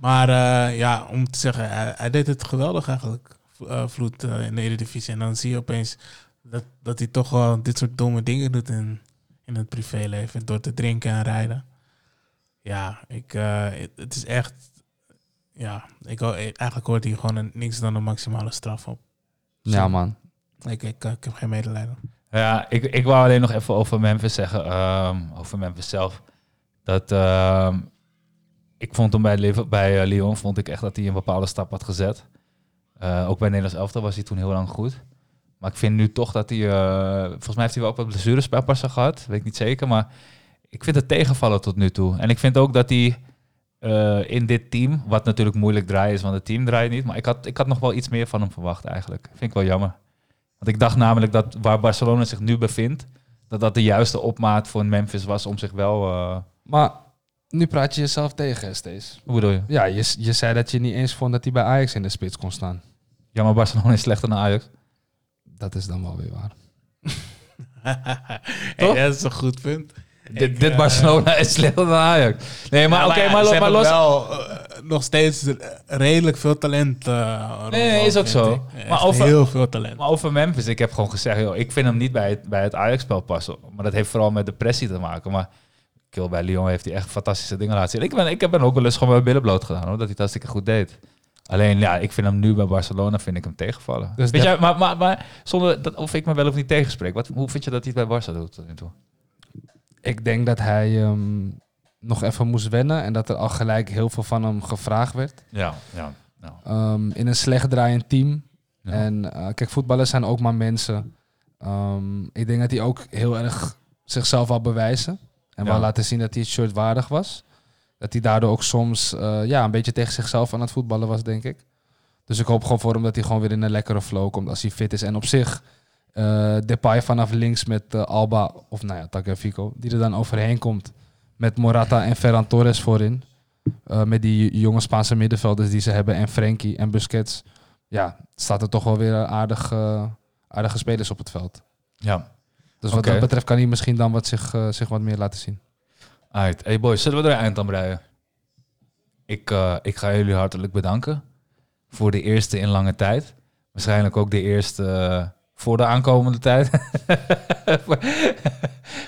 Maar eh, ja, om te zeggen, hij, hij deed het geweldig eigenlijk, eh, Vloed, eh, in de Eredivisie. En dan zie je opeens dat, dat hij toch wel dit soort domme dingen doet in, in het privéleven. Door te drinken en rijden. Ja, ik, eh, het, het is echt... Ja, ik, eigenlijk hoort hij gewoon een, niks dan een maximale straf op. Ja, man. Ik, ik, ik heb geen medelijden. Ja, ik, ik wou alleen nog even over Memphis zeggen. ehm, over Memphis zelf. Dat ehm, ik vond hem bij, bij eh, Lyon vond ik echt dat hij een bepaalde stap had gezet. Eh, ook bij Nederlands elftal was hij toen heel lang goed. Maar ik vind nu toch dat hij... eh, volgens mij heeft hij wel ook wat blessures bij passen gehad. Weet ik niet zeker. Maar ik vind het tegenvallen tot nu toe. En ik vind ook dat hij in dit team... Wat natuurlijk moeilijk draaien is, want het team draait niet. Maar ik had, ik had nog wel iets meer van hem verwacht eigenlijk. Vind ik wel jammer. Want ik dacht namelijk dat waar Barcelona zich nu bevindt, dat dat de juiste opmaat voor Memphis was om zich wel. Maar nu praat je jezelf tegen, hè, Stees. hoe bedoel je? Ja, je, je zei dat je niet eens vond dat hij bij Ajax in de spits kon staan. Ja, maar Barcelona is slechter dan Ajax. Dat is dan wel weer waar. hey, dat is een goed punt. dit Ik, dit eh, Barcelona is slechter dan Ajax. Nee, maar Ja, oké, ja, maar, ze lo- maar hebben los. wel eh, nog steeds redelijk veel talent. eh, Nee, nee, is ook zo. ik. Maar over- heel veel talent. Maar over Memphis, ik heb gewoon gezegd, joh, ik vind hem niet bij het, bij het Ajax-spel passen. Maar dat heeft vooral met de pressie te maken. Maar Kill bij Lyon heeft hij echt fantastische dingen laten zien. Ik ben, ik heb hem ook wel eens gewoon mijn billen bloot gedaan, hoor, dat hij het hartstikke goed deed. Alleen, ja, ik vind hem nu bij Barcelona vind ik hem tegenvallen. Dus Weet dat- jij, maar, maar, maar zonder dat, of ik me wel of niet tegenspreek, wat, hoe vind je dat hij het bij Barça doet tot nu toe? Ik denk dat hij ehm, nog even moest wennen en dat er al gelijk heel veel van hem gevraagd werd. Ja, ja. ja. Ehm, in een slecht draaiend team. Ja. En eh, kijk, voetballers zijn ook maar mensen. Ehm, ik denk dat hij ook heel erg zichzelf wil bewijzen. En wel laten zien dat hij het shirt waardig was. Dat hij daardoor ook soms eh, ja, een beetje tegen zichzelf aan het voetballen was, denk ik. Dus ik hoop gewoon voor hem dat hij gewoon weer in een lekkere flow komt als hij fit is. En op zich, eh Depay vanaf links met eh, Alba, of nou ja, Tagliafico, die er dan overheen komt. Met Morata en Ferran Torres voorin. Met die jonge Spaanse middenvelders die ze hebben. En Frenkie en Busquets. Ja, staat er toch wel weer aardig, eh, aardige spelers op het veld. ja. Dus wat dat betreft kan hij misschien dan wat zich, eh, zich wat meer laten zien. Alright. Hey boys, zullen we er een eind aan breien? Ik, eh, ik ga jullie hartelijk bedanken voor de eerste in lange tijd. Waarschijnlijk ook de eerste eh, voor de aankomende tijd.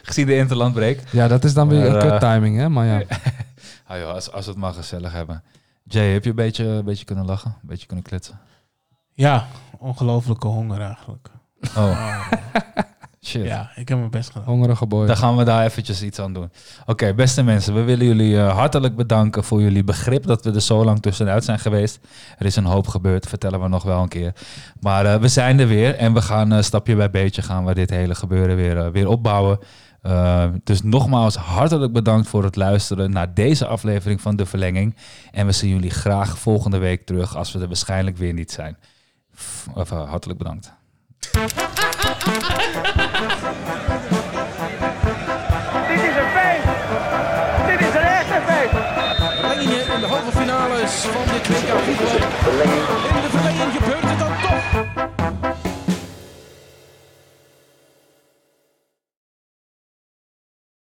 Gezien de interlandbreek. Ja, dat is dan weer Maar, een kut timing, hè? Maar ja. Ah joh, als, als we het maar gezellig hebben. Jay, heb je een beetje, een beetje kunnen lachen? Een beetje kunnen kletsen? Ja, ongelofelijke honger eigenlijk. Oh, shit. Ja, ik heb mijn best gedaan. Hongerige boy. Dan gaan we daar eventjes iets aan doen. Oké, beste mensen, we willen jullie eh, hartelijk bedanken voor jullie begrip dat we er zo lang tussenuit zijn geweest. Er is een hoop gebeurd, vertellen we nog wel een keer. Maar eh, we zijn er weer en we gaan eh, stapje bij beetje gaan we dit hele gebeuren weer, weer opbouwen. Dus nogmaals hartelijk bedankt voor het luisteren naar deze aflevering van De Verlenging. En we zien jullie graag volgende week terug als we er waarschijnlijk weer niet zijn. F- Even hartelijk bedankt. Dit is een feest. Dit is een echte feest. Verlengingen in de halve finales van dit WK voetbal. In de verlenging